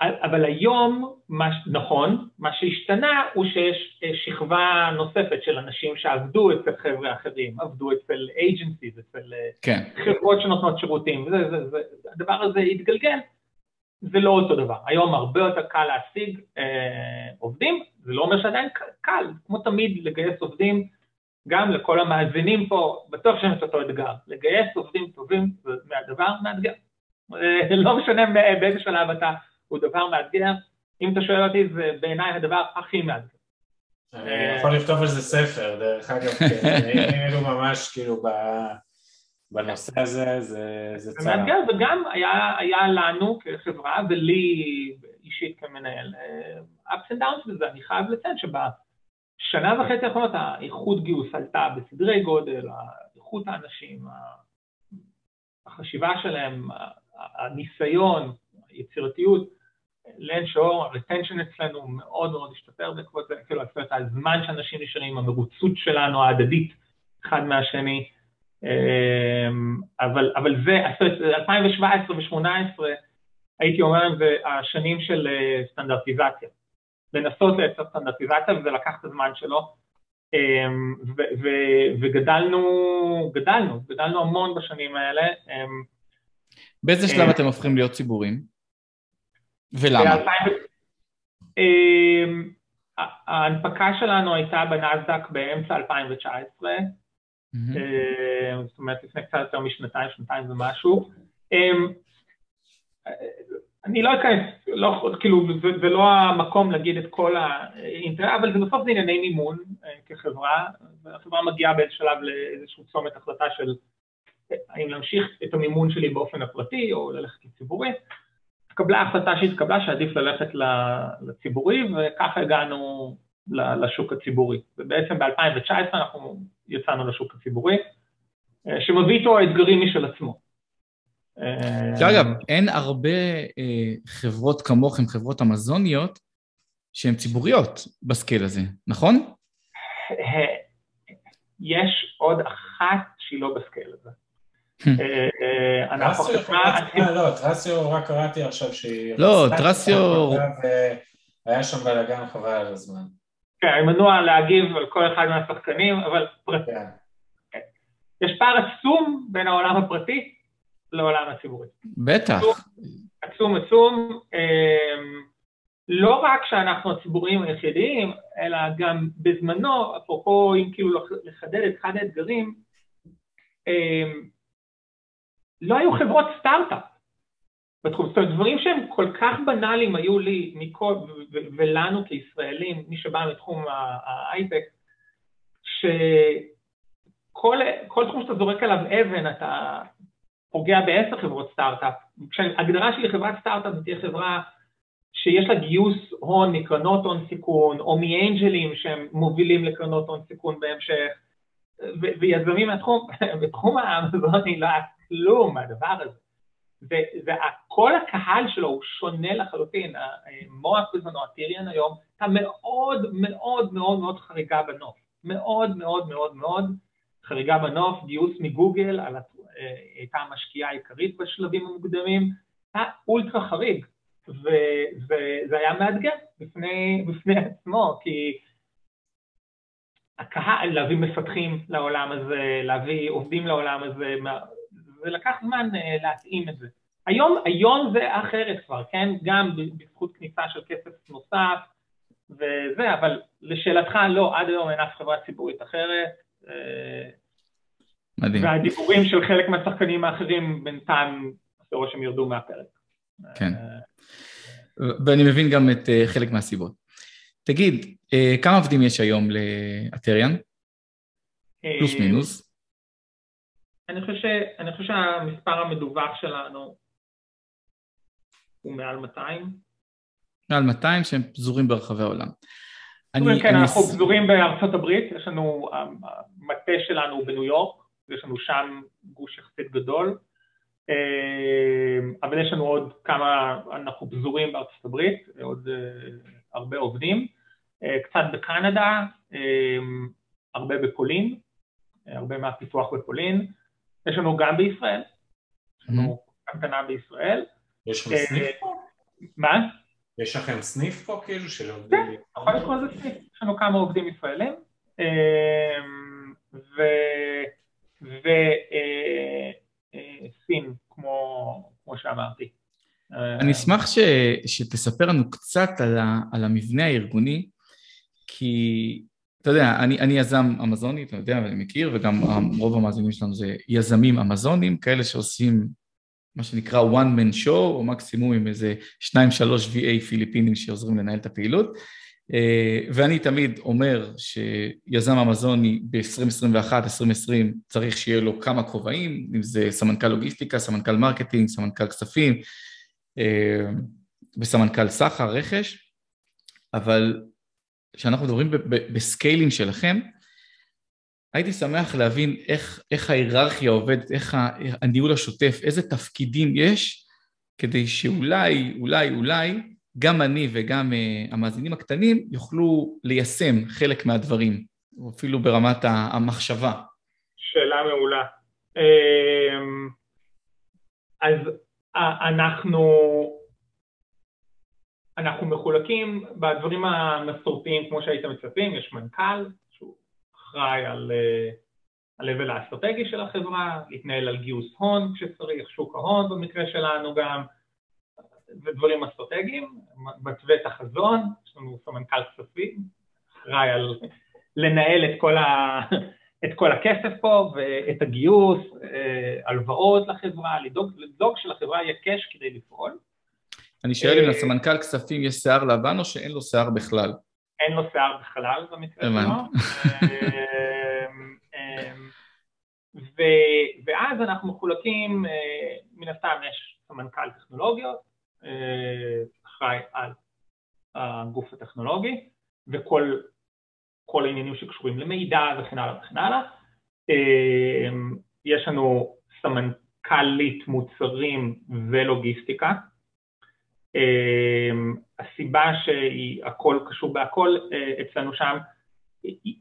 אבל היום, מה, נכון, מה שהשתנה הוא שיש אה, שכבה נוספת של אנשים שעבדו אצל חבר'ה אחרים, עבדו אצל agencies, אצל אה, כן. חברות שנותנות שירותים, זה, זה, זה, הדבר הזה התגלגל, זה לא אותו דבר. היום הרבה יותר קל להשיג אה, עובדים, זה לא אומר שעדיין קל, כמו תמיד לגייס עובדים, גם לכל המאזינים פה, בטוח שהם את אותו אתגר, לגייס עובדים טובים זה מהדבר מאתגר. לא משנה באיזה שלב אתה, הוא דבר מאתגר, אם אתה שואל אותי זה בעיניי הדבר הכי מאתגר. אני יכול לכתוב על זה ספר, דרך אגב, כאילו ממש כאילו בנושא הזה, זה, זה צער. זה מאתגר, וגם היה, היה לנו כחברה, ולי אישית כמנהל, אה, ups and downs בזה, אני חייב לציין שבשנה וחצי האחרונות האיכות גיוס עלתה בסדרי גודל, איכות האנשים, החשיבה שלהם, הניסיון, היצירתיות, לאין שור, הרטנשן אצלנו מאוד מאוד השתפר בעקבות זה, כאילו, הזמן שאנשים נשארים, המרוצות שלנו ההדדית אחד מהשני, אמ, אבל, אבל זה, 2017 ו-2018, הייתי אומר, זה השנים של אה, סטנדרטיזציה. לנסות לייצר סטנדרטיזציה, וזה לקח את הזמן שלו, אמ, וגדלנו, גדלנו, גדלנו המון בשנים האלה. אמ, באיזה אה, שלב אתם הופכים להיות ציבורים? ולמה? ההנפקה שלנו הייתה בנסדק באמצע 2019, אה, זאת אומרת לפני קצת יותר משנתיים, שנתיים ומשהו. אני לא אכנס, לא, כאילו, זה לא המקום להגיד את כל האינטרנט, אבל זה בסוף זה ענייני מימון אה, כחברה, והחברה מגיעה באיזה שלב לאיזשהו צומת החלטה של האם להמשיך את המימון שלי באופן הפרטי או ללכת לציבורי. התקבלה החלטה שהתקבלה שעדיף ללכת לציבורי, וככה הגענו לשוק הציבורי. ובעצם ב-2019 אנחנו יצאנו לשוק הציבורי, אה, שמביא איתו אתגרים משל עצמו. שאגב, אין הרבה אה, חברות כמוכם, חברות אמזוניות, שהן ציבוריות בסקייל הזה, נכון? אה, יש עוד אחת שהיא לא בסקייל הזה. אנחנו חברה... לא, טרסיו, רק קראתי עכשיו שהיא... לא, טרסיו... היה שם בלאגן חבל על הזמן. כן, אני מנוע להגיב על כל אחד מהשחקנים, אבל פרטי. כן. יש פער עצום בין העולם הפרטי לעולם הציבורי. בטח. עצום עצום. אמ, לא רק שאנחנו הציבוריים היחידים, אלא גם בזמנו, אפרופו אם כאילו לחדד את אחד האתגרים, אמ, לא היו חברות סטארט-אפ. בתחום, זאת אומרת, דברים שהם כל כך בנאליים היו לי מכל, ולנו כישראלים, מי שבא מתחום ההייטק, שכל תחום שאתה זורק עליו אבן, אתה פוגע בעשר חברות סטארט-אפ. הגדרה שלי חברת סטארט-אפ תהיה חברה שיש לה גיוס הון מקרנות הון סיכון, או מאנג'לים שהם מובילים לקרנות הון סיכון בהמשך, ויזמים מהתחום, בתחום האמזוני לא היה כלום מהדבר הזה. וכל הקהל שלו הוא שונה לחלוטין, מוח בזמנו, הטיריאן היום, הייתה מאוד מאוד מאוד מאוד חריגה בנוף, מאוד מאוד מאוד מאוד חריגה בנוף, גיוס מגוגל, על, הייתה המשקיעה העיקרית בשלבים המוקדמים, היה אולטרה חריג, וזה היה מאתגר בפני, בפני עצמו, כי הקהל, להביא מפתחים לעולם הזה, להביא עובדים לעולם הזה, ולקח זמן אה, להתאים את זה. היום, היום זה אחרת כבר, כן? גם בזכות כניסה של כסף נוסף וזה, אבל לשאלתך, לא, עד היום אין אף חברה ציבורית אחרת. אה, מדהים. והדיבורים של חלק מהשחקנים האחרים בינתיים, רואה שהם ירדו מהפרק. כן. ואני מבין גם את אה, חלק מהסיבות. תגיד, אה, כמה עובדים יש היום לאתריאן? פלוס אה, מינוס. אני חושב. אני חושב שהמספר המדווח שלנו הוא מעל 200. מעל 200 שהם פזורים ברחבי העולם. אני, כן, אני... אנחנו פזורים בארצות הברית, יש לנו, המטה שלנו בניו יורק, יש לנו שם גוש יחסית גדול, אה, אבל יש לנו עוד כמה, אנחנו פזורים בארצות הברית, עוד הרבה עובדים, קצת בקנדה, הרבה בפולין, הרבה מהפיתוח בפולין, יש לנו גם בישראל, יש לנו קטנה בישראל. יש לכם סניף פה? מה? יש לכם סניף פה כאילו של עובדים? כן, יכול לקרוא לזה סניף, יש לנו כמה עובדים ישראלים, וסין, כמו שאמרתי. אני אשמח ש, שתספר לנו קצת על, ה, על המבנה הארגוני, כי אתה יודע, אני, אני יזם אמזוני, אתה יודע, ואני מכיר, וגם רוב המאזינים שלנו זה יזמים אמזונים, כאלה שעושים מה שנקרא one man show, או מקסימום עם איזה שניים שלוש VA פיליפינים שעוזרים לנהל את הפעילות. אה, ואני תמיד אומר שיזם אמזוני ב-2021, 2020 צריך שיהיה לו כמה כובעים, אם זה סמנכ"ל לוגיסטיקה, סמנכ"ל marketing, סמנכ"ל כספים אה, וסמנכ"ל סחר, רכש, אבל כשאנחנו מדברים ב scaling שלכם, הייתי שמח להבין איך, איך ההיררכיה עובדת, איך הניהול השוטף, איזה תפקידים יש, כדי שאולי, אולי, אולי, גם אני וגם uh, המאזינים הקטנים יוכלו ליישם חלק מהדברים, או אפילו ברמת המחשבה. שאלה מעולה. אמ, אז אנחנו אנחנו מחולקים בדברים המסורתיים כמו שהייתם מצפים, יש מנכ"ל שהוא אחראי על ה-level האסטרטגי של החברה, להתנהל על גיוס הון כשצריך, שוק ההון במקרה שלנו גם, ודברים אסטרטגיים, מתווה את החזון, יש לנו סמנכ"ל כספים, אחראי על לנהל את כל, ה... את כל הכסף פה ואת הגיוס, אה, הלוואות לחברה, לדאוג, לדאוג שלחברה יהיה קאש כדי לפעול. אני שואל אם אה, לסמנכ"ל כספים יש שיער לבן או שאין לו שיער בכלל? אין לו שיער בכלל במקרה שלו. אמ, אמ, ואז אנחנו מחולקים, אה, מן הסתם יש סמנכ"ל טכנולוגיות, אה, אחראי על הגוף הטכנולוגי, וכל העניינים שקשורים למידע וכן הלאה וכן הלאה. אמ, יש לנו סמנכ"לית מוצרים ולוגיסטיקה, אמ, הסיבה שהכל קשור בהכל אה, אצלנו שם,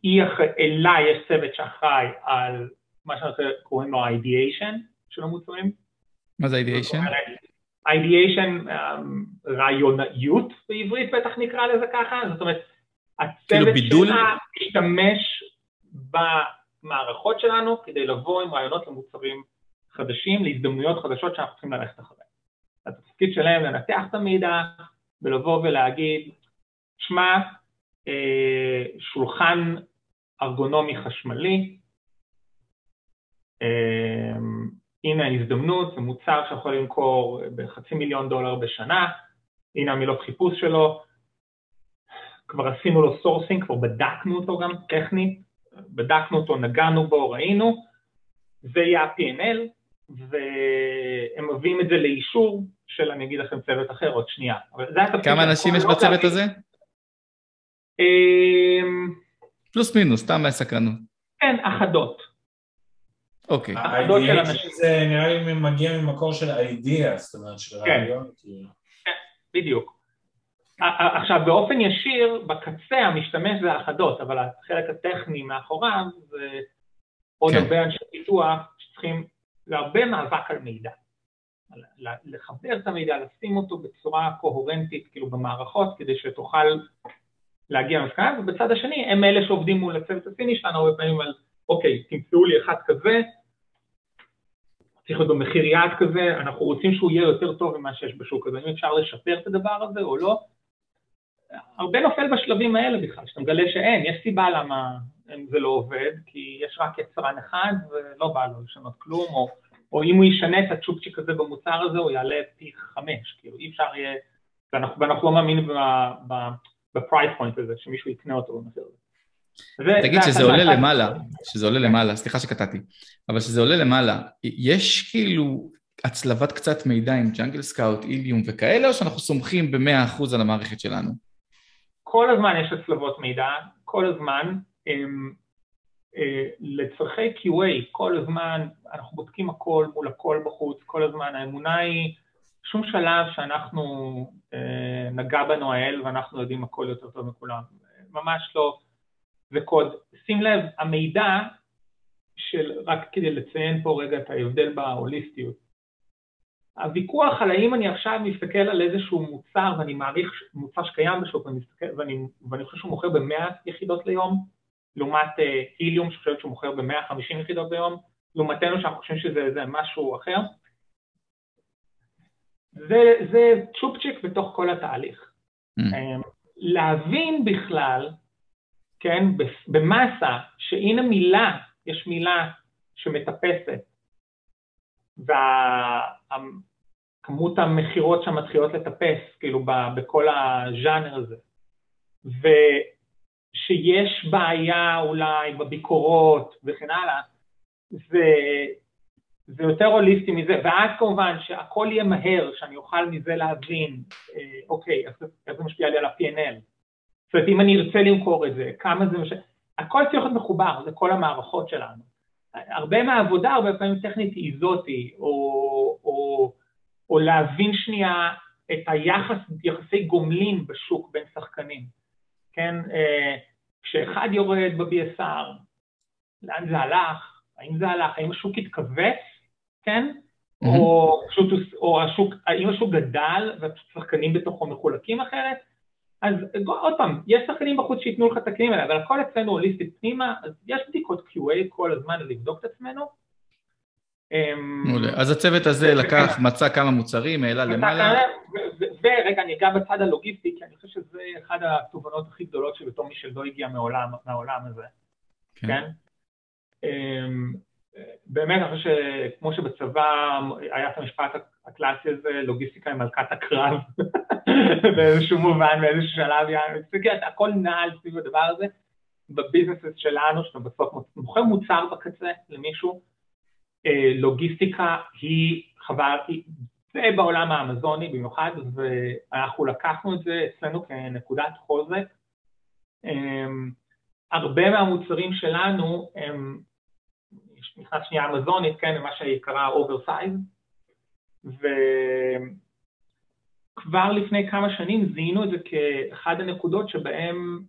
היא אלה יש צוות שאחראי על מה שאנחנו קוראים לו ideation של המוצרים. מה זה ideation? Ideation, אמ, רעיוניות בעברית בטח נקרא לזה ככה, זאת אומרת, כאילו הצוות שלה משתמש במערכות שלנו כדי לבוא עם רעיונות למוצרים חדשים, להזדמנויות חדשות שאנחנו צריכים ללכת אחריהן. התפקיד שלהם לנתח את המידע ולבוא ולהגיד, שמע, אה, שולחן ארגונומי חשמלי, אה, הנה ההזדמנות, זה מוצר שיכול למכור בחצי מיליון דולר בשנה, הנה המילות חיפוש שלו, כבר עשינו לו sourcing, כבר בדקנו אותו גם טכנית, בדקנו אותו, נגענו בו, ראינו, זה יהיה ה-P&L, והם מביאים את זה לאישור של, אני אגיד לכם, צוות אחר עוד שנייה. כמה אנשים יש בצוות הזה? אמ, פלוס מינוס, סתם מהסקרנות. כן, אחדות. אוקיי. אחדות של אנשים. זה נראה לי מגיע ממקור של idea, זאת אומרת, של כן. רעיון. כאילו. כן, בדיוק. עכשיו, באופן ישיר, בקצה המשתמש זה אחדות, אבל החלק הטכני מאחוריו זה עוד כן. הרבה אנשי פיתוח שצריכים, זה הרבה מאבק על מידע. לחבר את המידע, לשים אותו בצורה קוהרנטית, כאילו במערכות, כדי שתוכל להגיע למסקנה, ובצד השני הם אלה שעובדים מול הצוות הסיני שלנו הרבה פעמים על, אוקיי, תמצאו לי אחד כזה, צריך להיות במחיר יעד כזה, אנחנו רוצים שהוא יהיה יותר טוב ממה שיש בשוק הזה, אם אפשר לשפר את הדבר הזה או לא, הרבה נופל בשלבים האלה בכלל, שאתה מגלה שאין, יש סיבה למה זה לא עובד, כי יש רק יצרן אחד ולא בא לו לשנות כלום, או או אם הוא ישנה את הצ'ופצ'יק הזה במוצר הזה, הוא יעלה פי חמש, כאילו אי אפשר יהיה, ואנחנו, ואנחנו לא מאמינים בפרייס פוינט הזה, שמישהו יקנה אותו במחיר הזה. תגיד שזה עולה למעלה, שזה עולה למעלה, סליחה שקטעתי, אבל שזה עולה למעלה, יש כאילו הצלבת קצת מידע עם ג'אנגל סקאוט, איליום וכאלה, או שאנחנו סומכים במאה אחוז על המערכת שלנו? כל הזמן יש הצלבות מידע, כל הזמן. אה, לצורכי QA, כל הזמן אנחנו בודקים הכל מול הכל בחוץ, כל הזמן האמונה היא שום שלב שאנחנו אה, נגע בנו האל ואנחנו יודעים הכל יותר טוב מכולם, ממש לא, זה קוד. שים לב, המידע של, רק כדי לציין פה רגע את ההבדל בהוליסטיות, הוויכוח על האם אני עכשיו מסתכל על איזשהו מוצר ואני מעריך מוצר שקיים בשוק ואני, מסתכל, ואני, ואני חושב שהוא מוכר במאה יחידות ליום, לעומת היליום שחושבת שהוא מוכר ב-150 יחידות ביום, לעומתנו שאנחנו חושבים שזה משהו אחר. זה, זה צ'ופצ'יק בתוך כל התהליך. Mm. להבין בכלל, כן, במסה, שהנה מילה, יש מילה שמטפסת, וכמות המכירות שם מתחילות לטפס, כאילו, בכל הז'אנר הזה, ושיש בעיה אולי בביקורות וכן הלאה, זה, זה יותר הוליסטי מזה, ואז כמובן שהכל יהיה מהר, שאני אוכל מזה להבין, אה, אוקיי, איך זה משפיע לי על ה-P&L. זאת אומרת, אם אני ארצה למכור את זה, כמה זה משפיע, הכל צריך להיות מחובר לכל המערכות שלנו. הרבה מהעבודה, הרבה פעמים טכנית היא זאתי, או, או, או להבין שנייה את היחס, יחסי גומלין בשוק בין שחקנים, כן? אה, כשאחד יורד ב-BSR, לאן זה הלך? האם זה הלך? האם השוק התכווץ? כן? Mm-hmm. או, פשוט, או השוק, האם השוק גדל והשחקנים בתוכו מחולקים אחרת? אז עוד פעם, יש שחקנים בחוץ שייתנו לך את הכלים האלה, אבל הכל אצלנו הוליסטית פנימה, אז יש בדיקות QA כל הזמן לבדוק את עצמנו. אמ, מעולה, אז הצוות הזה לקח, מצא כמה מוצרים, העלה למעלה. ורגע, אני אגע בצד הלוגיסטי, כי אני חושב שזה אחד התובנות הכי גדולות שבתור מי שלא הגיע מהעולם הזה, כן? באמת, אני חושב שכמו שבצבא היה את המשפט הקלאסי הזה, לוגיסטיקה היא מלכת הקרב, באיזשהו מובן, באיזשהו שלב, הכל נעל סביב הדבר הזה. בביזנסס שלנו, שאתה בסוף מוכר מוצר בקצה למישהו, אה, לוגיסטיקה היא חבל, זה בעולם האמזוני במיוחד, ואנחנו לקחנו את זה אצלנו כנקודת חוזק. אמ, הרבה מהמוצרים שלנו הם נכנס שנייה, אמזונית, כן, מה שהיא קראה oversize, וכבר לפני כמה שנים זיהינו את זה כאחד הנקודות שבהם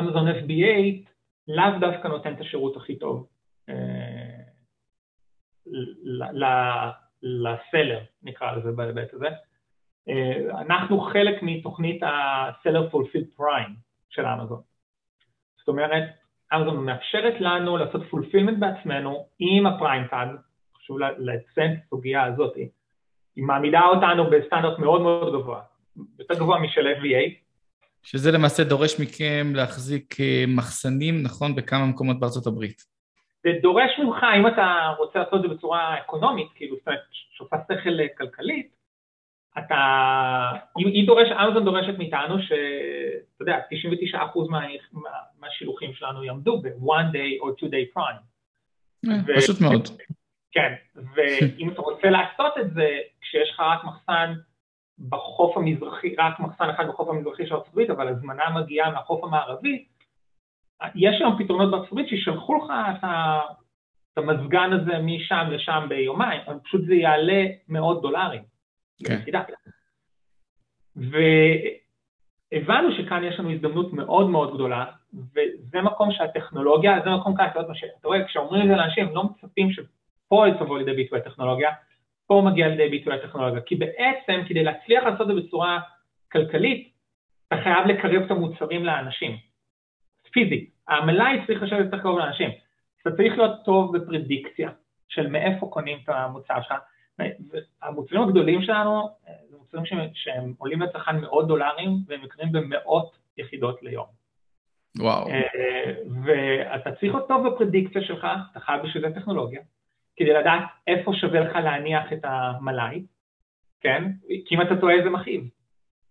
אמזון FBA לאו דווקא נותן את השירות הכי טוב אה, לסלר, נקרא לזה בהיבט הזה. אה, אנחנו חלק מתוכנית ה-Seller Fulfilled Prime של אמזון. זאת אומרת, אמזון מאפשרת לנו לעשות fulfillment בעצמנו עם ה Prime tag, חשוב לציין את הסוגיה הזאת, היא מעמידה אותנו בסטנדרט מאוד מאוד גבוה, יותר גבוה משל FBA. שזה למעשה דורש מכם להחזיק אה, מחסנים, נכון, בכמה מקומות בארצות הברית. זה דורש ממך, אם אתה רוצה לעשות את זה בצורה אקונומית, כאילו, שעושה שכל כלכלית, אתה, היא דורש, אמזון דורשת מאיתנו שאתה יודע, 99% מה, מה, מהשילוחים שלנו יעמדו ב-one day or two day prime. אה, פשוט מאוד. כן, ואם אתה רוצה לעשות את זה כשיש לך רק מחסן בחוף המזרחי, רק מחסן אחד בחוף המזרחי של ארצות הברית, אבל הזמנה מגיעה מהחוף המערבי, יש היום פתרונות בארצות הברית שישלחו לך את, את המזגן הזה משם לשם ביומיים, אבל פשוט זה יעלה מאות דולרים. כן. והבנו שכאן יש לנו הזדמנות מאוד מאוד גדולה, וזה מקום שהטכנולוגיה, זה מקום כאן, אתה רואה, כשאומרים את זה לאנשים, לא מצפים שפה תבוא לידי ביטוי הטכנולוגיה, פה מגיע לידי ביטוי הטכנולוגיה, כי בעצם כדי להצליח לעשות את זה בצורה כלכלית, אתה חייב לקרב את המוצרים לאנשים, פיזית, המלאי צריך לשבת יותר קרוב לאנשים, אתה צריך להיות טוב בפרדיקציה של מאיפה קונים את המוצר שלך, המוצרים הגדולים שלנו זה מוצרים שהם, שהם עולים לצרכן מאות דולרים והם יקרים במאות יחידות ליום. וואו. אה, ואתה צריך טוב בפרדיקציה שלך, אתה חייב בשביל זה טכנולוגיה, כדי לדעת איפה שווה לך להניח את המלאי, כן? כי אם אתה טועה זה מכאיב.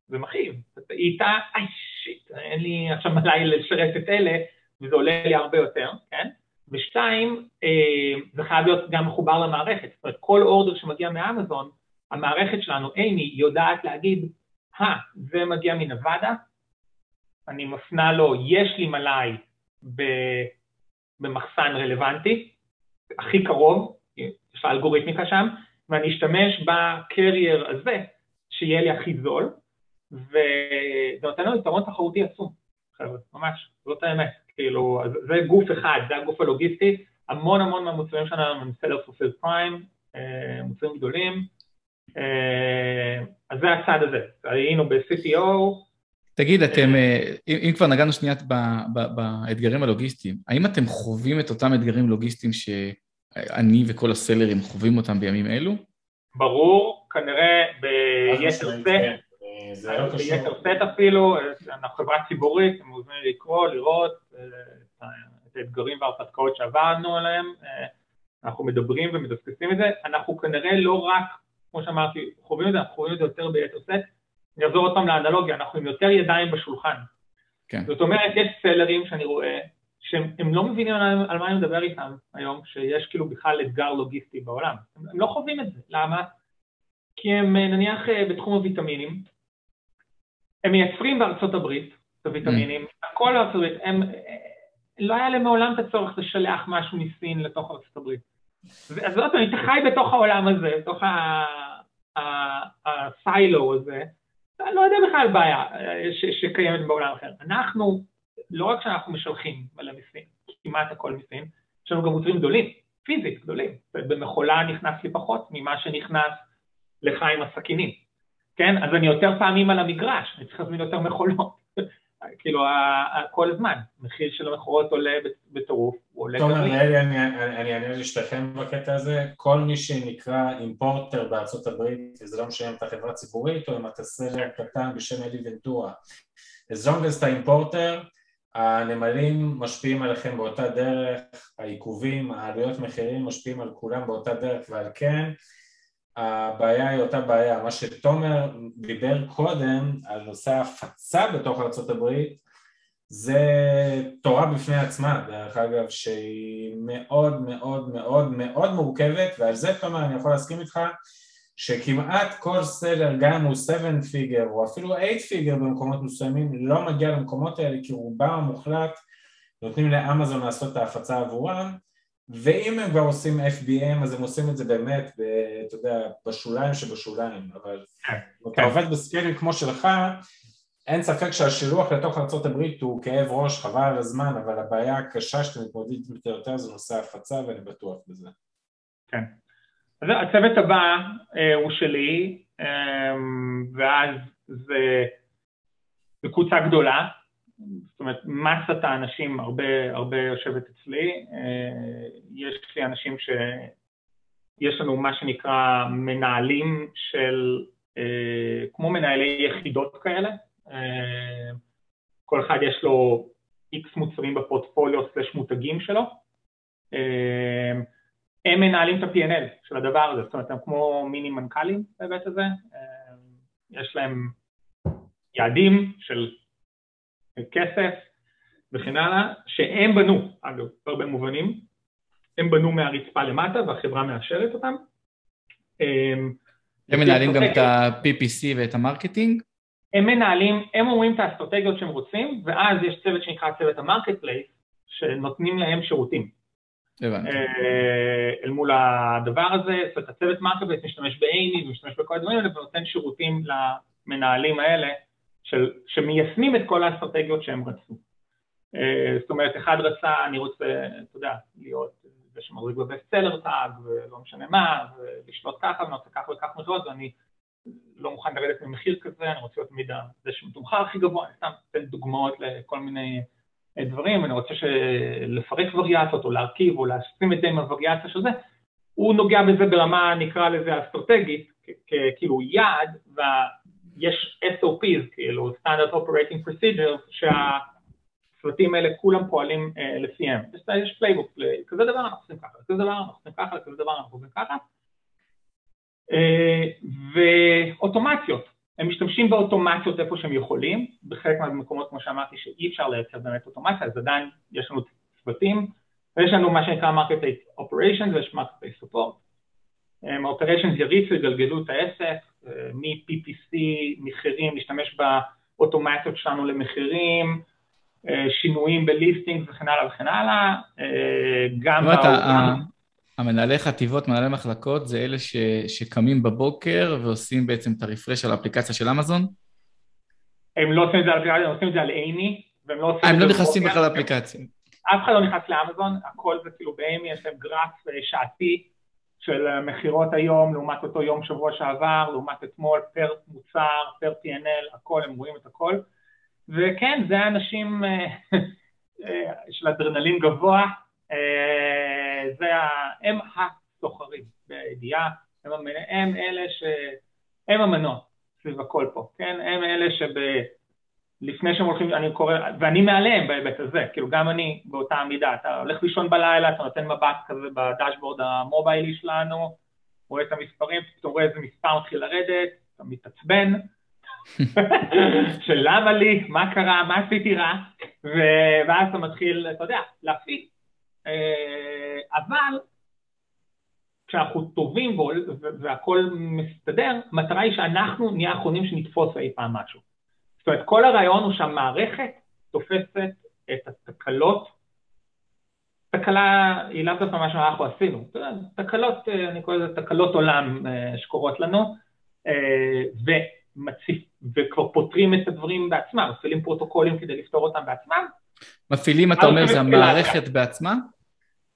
זה מכאיב. היא איתה, איי שיט, אין לי עכשיו מלאי לשרת את אלה, וזה עולה לי הרבה יותר, כן? ושתיים, אה, זה חייב להיות גם מחובר למערכת. זאת אומרת, כל אורדר שמגיע מאמזון, המערכת שלנו, אימי, יודעת להגיד, אה, זה מגיע מנבדה, אני מפנה לו, יש לי מלאי במחסן רלוונטי, הכי קרוב, יש לה אלגוריתמיקה שם, ואני אשתמש בקרייר הזה, שיהיה לי הכי זול, וזה נותן לנו יתרון תחרותי עצום, חבר'ה, ממש, זאת האמת. כאילו, זה גוף אחד, זה הגוף הלוגיסטי, המון המון מהמוצרים שלנו הם סלר פופיל פריים, מוצרים גדולים, אה, אז זה הצד הזה, היינו ב-CTO. תגיד, אתם, אה, אם כבר נגענו שנייה באתגרים הלוגיסטיים, האם אתם חווים את אותם אתגרים לוגיסטיים שאני וכל הסלרים חווים אותם בימים אלו? ברור, כנררה ביתר סט. זה לא קשור. ביתר סט אפילו, אנחנו חברה ציבורית, אתם מוזמנים לקרוא, לראות אה, את האתגרים וההרפתקאות שעברנו עליהם, אה, אנחנו מדברים ומדסקסים את זה, אנחנו כנראה לא רק, כמו שאמרתי, חווים את זה, אנחנו חווים את זה יותר ביתר סט, אני אחזור עוד פעם לאנלוגיה, אנחנו עם יותר ידיים בשולחן. כן. זאת אומרת, יש סלרים שאני רואה, שהם לא מבינים על, על מה אני מדבר איתם היום, שיש כאילו בכלל אתגר לוגיסטי בעולם. הם, הם לא חווים את זה, למה? כי הם נניח בתחום הוויטמינים, הם מייצרים בארצות הברית הוויטמינים. הכל בארצות הברית, הם, לא היה להם מעולם את הצורך לשלח משהו מסין לתוך ארצות הברית. אז עוד פעם, אתה חי בתוך העולם הזה, בתוך הסיילו הזה, אתה לא יודע בכלל בעיה שקיימת בעולם אחר. אנחנו, לא רק שאנחנו משלחים מלא מסין, כמעט הכל מסין, יש לנו גם מוצרים גדולים, פיזית גדולים. במכולה נכנס לי פחות ממה שנכנס לך עם הסכינים. כן? אז אני יותר פעמים על המגרש, אני צריך להזמין יותר מכולות. כאילו, כל הזמן, מחיר של המכורות עולה בטירוף, הוא עולה גם לי. תומר, אני אענה לשתיכם בקטע הזה, כל מי שנקרא אימפורטר בארצות הברית, וזה לא משנה אם אתה חברה ציבורית או אם אתה סלר קטן בשם אלי ונטורה, as long as אתה אימפורטר, הנמלים משפיעים עליכם באותה דרך, העיכובים, העלויות מחירים משפיעים על כולם באותה דרך, ועל כן, הבעיה היא אותה בעיה, מה שתומר דיבר קודם על נושא ההפצה בתוך ארה"ב זה תורה בפני עצמה, דרך אגב, שהיא מאוד מאוד מאוד מאוד מורכבת ועל זה תומר אני יכול להסכים איתך שכמעט כל סלר, גם אם הוא 7 פיגר או אפילו 8 פיגר במקומות מסוימים לא מגיע למקומות האלה כי רובם המוחלט נותנים לאמזון לעשות את ההפצה עבורם ואם הם כבר עושים FBM אז הם עושים את זה באמת, ב, אתה יודע, בשוליים שבשוליים, אבל כן, אתה כן. עובד בסקיילים כמו שלך, אין ספק שהשילוח לתוך ארה"ב הוא כאב ראש, חבל על הזמן, אבל הבעיה הקשה שאתם מתמודדים איתה יותר זה נושא ההפצה ואני בטוח בזה. כן. אז הצוות הבא אה, הוא שלי, אה, ואז זה, זה קבוצה גדולה, זאת אומרת, מסת האנשים הרבה, הרבה יושבת אצלי. אה, יש לי אנשים שיש לנו מה שנקרא מנהלים של, אה, כמו מנהלי יחידות כאלה. אה, כל אחד יש לו איקס מוצרים בפורטפוליו סלש מותגים שלו. הם מנהלים את ה-P&L של הדבר הזה, זאת אומרת, הם כמו מיני מנכ"לים בהיבט הזה. יש להם יעדים של כסף וכן הלאה, שהם בנו, אגב, בהרבה מובנים, הם בנו מהרצפה למטה והחברה מאשרת אותם. אמ, הם מנהלים גם את ה-PPC ואת ה marketing? הם מנהלים, הם אומרים את האסטרטגיות שהם רוצים, ואז יש צוות שנקרא צוות ה marketplace, שנותנים להם שירותים. הבנתי. אה, אל מול הדבר הזה, זאת אומרת, הצוות marketplace משתמש באימי ומשתמש בכל הדברים האלה ונותן שירותים למנהלים האלה של, שמיישמים את כל האסטרטגיות שהם רצו. אה, זאת אומרת, אחד רצה, אני רוצה, אתה יודע, להיות זה שמחזיק בבסט סלר טאג, ולא משנה מה, ולשלוט ככה, ואני רוצה ככה וכך מכירות, ואני לא מוכן לרדת ממחיר כזה, אני רוצה להיות תמיד זה שמתומחר הכי גבוה, אני סתם אתן דוגמאות לכל מיני אה, דברים, אני רוצה לפרק וריאציות, או להרכיב, או להשים את זה עם הווריאציה של זה, הוא נוגע בזה ברמה, נקרא לזה אסטרטגית, כאילו יעד, יש SOPs, כאילו Standard Operating Procedures, שהצוותים האלה כולם פועלים uh, לפיהם. יש, playbook, כזה דבר אנחנו עושים ככה, כזה דבר אנחנו עושים ככה, כזה דבר אנחנו עושים ככה. Uh, ואוטומציות, הם משתמשים באוטומציות איפה שהם יכולים, בחלק מהמקומות כמו שאמרתי שאי אפשר לייצר באמת אוטומציה, אז עדיין יש לנו צוותים, ויש לנו מה שנקרא market operations ויש market support. ה-operations יריצו, יגלגלו את העסק, אה, מ-PPC, מחירים, להשתמש באוטומציות שלנו למחירים, אה, שינויים בליסטינג וכן הלאה וכן הלאה, אה, גם... זאת אומרת, המנהלי חטיבות, מנהלי מחלקות, זה אלה ש, שקמים בבוקר ועושים בעצם את הרפרש על האפליקציה של אמזון? הם לא עושים את זה על אפליקציה, הם עושים את זה על אימי, והם לא עושים את זה... הם לא נכנסים בכלל לאפליקציה. אף אחד לא נכנס לאמזון, הכל זה כאילו באימי, יש להם גרף שעתי של מכירות היום לעומת אותו יום שבוע שעבר, לעומת אתמול, פר מוצר, פר P&L, הכל, הם רואים את הכל. וכן, זה האנשים אה, אה, של אדרנלין גבוה, אה, זה. הם הסוחרים בידיעה, הם, הם אלה ש... הם המנוע סביב הכל פה, כן? הם אלה שב... לפני שהם הולכים, אני קורא, ואני מעליהם בהיבט הזה, כאילו גם אני באותה עמידה, אתה הולך לישון בלילה, אתה נותן מבט כזה בדשבורד המוביילי שלנו, רואה את המספרים, פתאום רואה איזה מספר מתחיל לרדת, אתה מתעצבן, של למה לי, מה קרה, מה עשיתי רע, ואז אתה מתחיל, אתה יודע, להפיק. אה, אבל כשאנחנו טובים והכל מסתדר, המטרה היא שאנחנו נהיה האחרונים שנתפוס אי פעם משהו. זאת אומרת, כל הרעיון הוא שהמערכת תופסת את התקלות, תקלה היא לאו דווקא מה שאנחנו עשינו, תקלות, אה, אני קורא לזה תקלות עולם אה, שקורות לנו, ומציף, וכבר פותרים את הדברים בעצמם, מפעילים פרוטוקולים כדי לפתור אותם בעצמם. מפעילים, אתה אומר, זה המערכת בעצמה?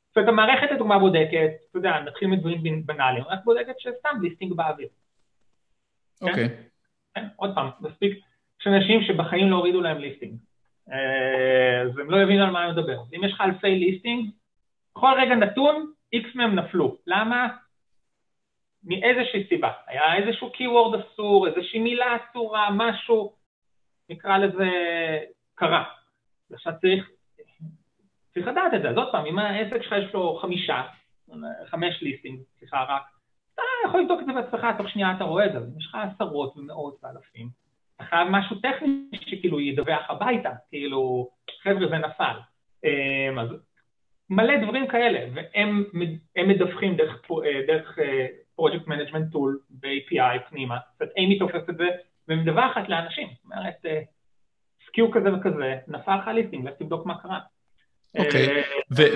זאת אומרת, המערכת לדוגמה בודקת, אתה יודע, נתחיל מדברים בנאליים, רק בודקת שסתם ליסטינג באוויר. אוקיי. כן? עוד פעם, מספיק, יש אנשים שבחיים לא הורידו להם ליסטינג, אה, אז הם לא יבינו על מה אני מדבר. אם יש לך אלפי ליסטינג, בכל רגע נתון, איקס מהם נפלו. למה? מאיזושהי סיבה. היה איזשהו keyword אסור, איזושהי מילה אסורה, משהו, נקרא לזה, קרה. עכשיו צריך צריך לדעת את זה, אז עוד פעם, אם העסק שלך יש לו חמישה, חמש ליסטינג, סליחה רק, אתה יכול לבדוק את זה בעצמך, תוך שנייה אתה רואה את זה, יש לך עשרות ומאות ואלפים, חייב משהו טכני שכאילו ידווח הביתה, כאילו, חבר'ה זה נפל. אמ, אז מלא דברים כאלה, והם מדווחים דרך, דרך project management tool ב-API פנימה, זאת אומרת, AIMEE תופסת את זה ומדווחת לאנשים, זאת אומרת, SKU כזה וכזה, נפל לך listing, לך תבדוק מה קרה. אוקיי, אה,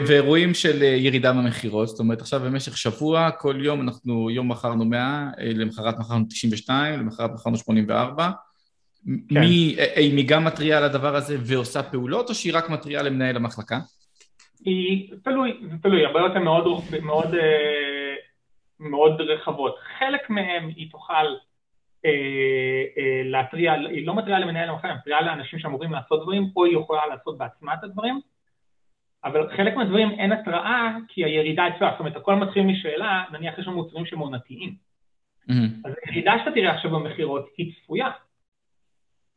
ואירועים של אה, ירידה במכירות, זאת אומרת עכשיו במשך שבוע, כל יום אנחנו, יום מכרנו 100, אה, למחרת מכרנו 92, למחרת מכרנו 84. כן. מי, היא גם מתריעה על הדבר הזה ועושה פעולות, או שהיא רק מתריעה למנהל המחלקה? היא, תלוי, זה תלוי, הבעיות הן מאוד, מאוד, מאוד רחבות. חלק מהן היא תוכל להתריע, היא לא מתריעה למנהל המחלקה, היא מתריעה לאנשים שאמורים לעשות דברים, או היא יכולה לעשות בעצמה את הדברים. אבל חלק מהדברים אין התראה כי הירידה אצלה, זאת אומרת הכל מתחיל משאלה, נניח יש לנו מוצרים שהם עונתיים. Mm-hmm. אז הירידה שאתה תראה עכשיו במכירות היא צפויה.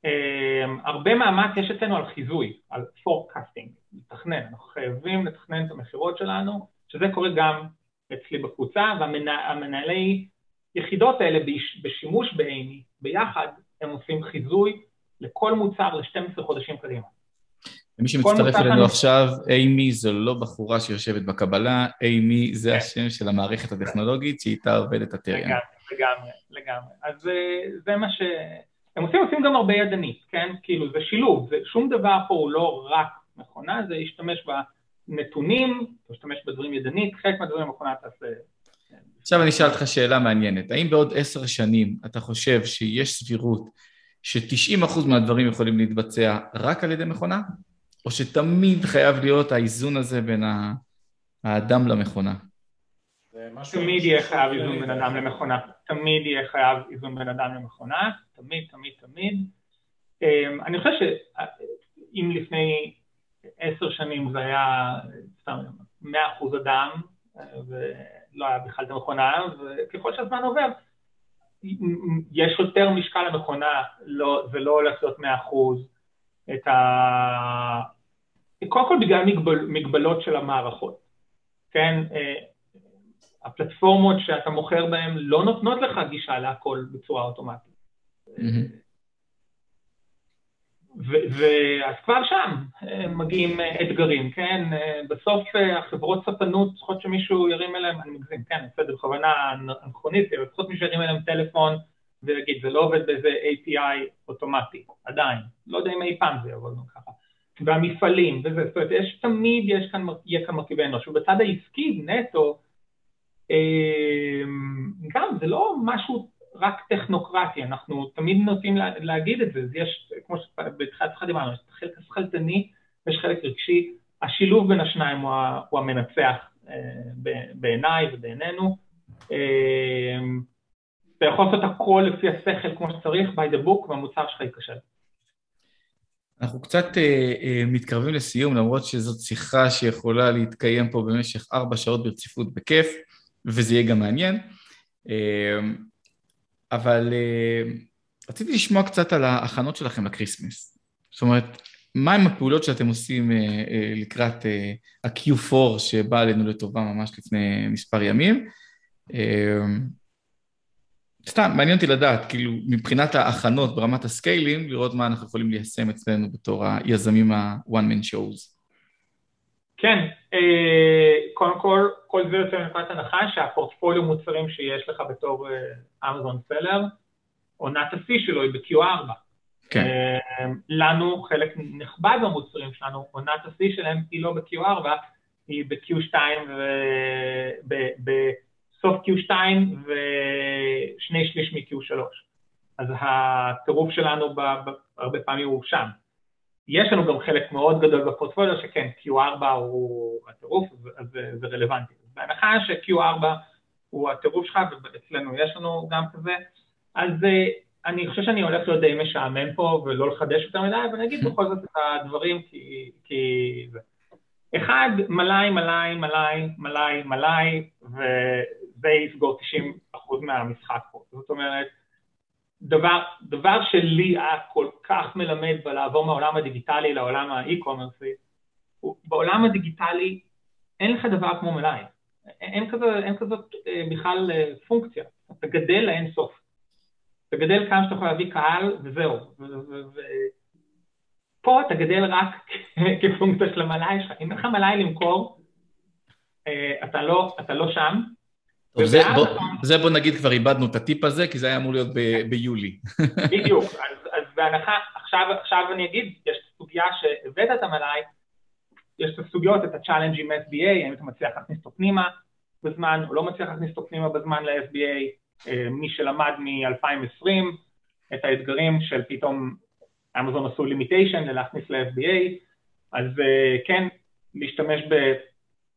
Um, הרבה מאמץ יש אצלנו על חיזוי, על forecasting, לתכנן, אנחנו חייבים לתכנן את המכירות שלנו, שזה קורה גם אצלי בקבוצה, והמנהלי יחידות האלה בשימוש באימי, ביחד, הם עושים חיזוי לכל מוצר ל-12 חודשים קדימה. ומי שמצטרף אלינו עכשיו, אימי זו לא בחורה שיושבת בקבלה, אימי זה כן. השם של המערכת הטכנולוגית שאיתה עובדת הטריאן. לגמרי, לגמרי, לגמרי. אז אה, זה מה ש... הם עושים, עושים גם הרבה ידנית, כן? כאילו, זה שילוב, זה, שום דבר פה הוא לא רק מכונה, זה להשתמש בנתונים, להשתמש בדברים ידנית, חלק מהדברים המכונה תעשה... עכשיו אני אשאל אותך שאלה מעניינת, האם בעוד עשר שנים אתה חושב שיש סבירות ש-90% מהדברים יכולים להתבצע רק על ידי מכונה? או שתמיד חייב להיות האיזון הזה בין האדם למכונה? תמיד יהיה חייב איזון בין אדם למכונה, תמיד יהיה חייב איזון בין אדם למכונה, תמיד, תמיד, תמיד. אמ, אני חושב שאם לפני עשר שנים זה היה סתם מאה אחוז אדם, ולא היה בכלל את המכונה, וככל שהזמן עובר, יש יותר משקל למכונה, לא, זה לא הולך להיות מאה אחוז, את ה... קודם כל בגלל מגבל, מגבלות של המערכות, כן? אה, הפלטפורמות שאתה מוכר בהן לא נותנות לך גישה להכל בצורה אוטומטית. ואז כבר שם מגיעים אתגרים, כן? בסוף החברות ספנות צריכות שמישהו ירים אליהם, אני מגזים, כן, זה בכוונה אנכרוניסטית, אבל צריכות מישהו ירים אליהם טלפון ויגיד, זה לא עובד באיזה API אוטומטי, עדיין. לא יודע אם אי פעם זה יעבוד ככה. והמפעלים, וזה, זאת אומרת, יש תמיד, יש כאן, יהיה כאן מרכיבי אנוש. ובצד העסקי, נטו, גם זה לא משהו רק טכנוקרטי, אנחנו תמיד נוטים לה, להגיד את זה, אז יש, כמו שבתחילת שיחה דיברנו, יש חלק השכלתני ויש חלק רגשי, השילוב בין השניים הוא, הוא המנצח בעיניי ובעינינו. אתה יכול לעשות הכל לפי השכל כמו שצריך, by the book, והמוצר שלך ייכשל. אנחנו קצת אה, אה, מתקרבים לסיום, למרות שזאת שיחה שיכולה להתקיים פה במשך ארבע שעות ברציפות בכיף, וזה יהיה גם מעניין. אה, אבל אה, רציתי לשמוע קצת על ההכנות שלכם לקריסמס. זאת אומרת, מהם הפעולות שאתם עושים אה, לקראת אה, ה-Q4 שבא עלינו לטובה ממש לפני מספר ימים? סתם, מעניין אותי לדעת, כאילו, מבחינת ההכנות ברמת הסקיילים, לראות מה אנחנו יכולים ליישם אצלנו בתור היזמים ה-one man shows. כן, אה, קודם כל, כל זה יוצא מנקודת הנחה שהפורטפוליו מוצרים שיש לך בתור אמזון אה, סלר, עונת השיא שלו היא ב-Q4. כן. אה, לנו, חלק נכבד במוצרים שלנו, עונת השיא שלהם היא לא ב-Q4, היא ב-Q2 וב... סוף Q2 ושני שליש מ-Q3. אז הטירוף שלנו הרבה פעמים הוא שם. יש לנו גם חלק מאוד גדול בפורטפוליו שכן, Q4 הוא הטירוף, אז זה רלוונטי. בהנחה ש-Q4 הוא הטירוף שלך, ואצלנו יש לנו גם כזה, אז אה, אני חושב שאני הולך להיות די משעמם פה ולא לחדש יותר מדי, אבל אני אגיד בכל זאת את הדברים כי. אחד, מלאי, מלאי, מלאי, מלאי, מלאי, וזה יסגור 90% מהמשחק פה. זאת אומרת, דבר, דבר שלי היה כל כך מלמד בלעבור מהעולם הדיגיטלי לעולם האי-קומרסי, בעולם הדיגיטלי אין לך דבר כמו מלאי. אין, כזה, אין כזאת אה, בכלל אה, פונקציה. אתה גדל לאין סוף. אתה גדל כמה שאתה יכול להביא קהל וזהו. פה אתה גדל רק כפונקציה של המלאי שלך. אם אין לך מלאי למכור, אה, אתה לא, אתה לא שם. טוב, זה, בוא, זה בוא נגיד כבר איבדנו את הטיפ הזה, כי זה היה אמור להיות ב, ביולי. בדיוק, אז, אז בהנחה, עכשיו, עכשיו אני אגיד, יש סוגיה שהבאת את המלאי, יש את הסוגיות, את ה-challenge עם SBA, האם אתה מצליח להכניס אותו פנימה בזמן, או לא מצליח להכניס אותו פנימה בזמן ל-SBA, אה, מי שלמד מ-2020, את האתגרים של פתאום אמזון עשו לימיטיישן ללהכניס ל-FBA, אז אה, כן, להשתמש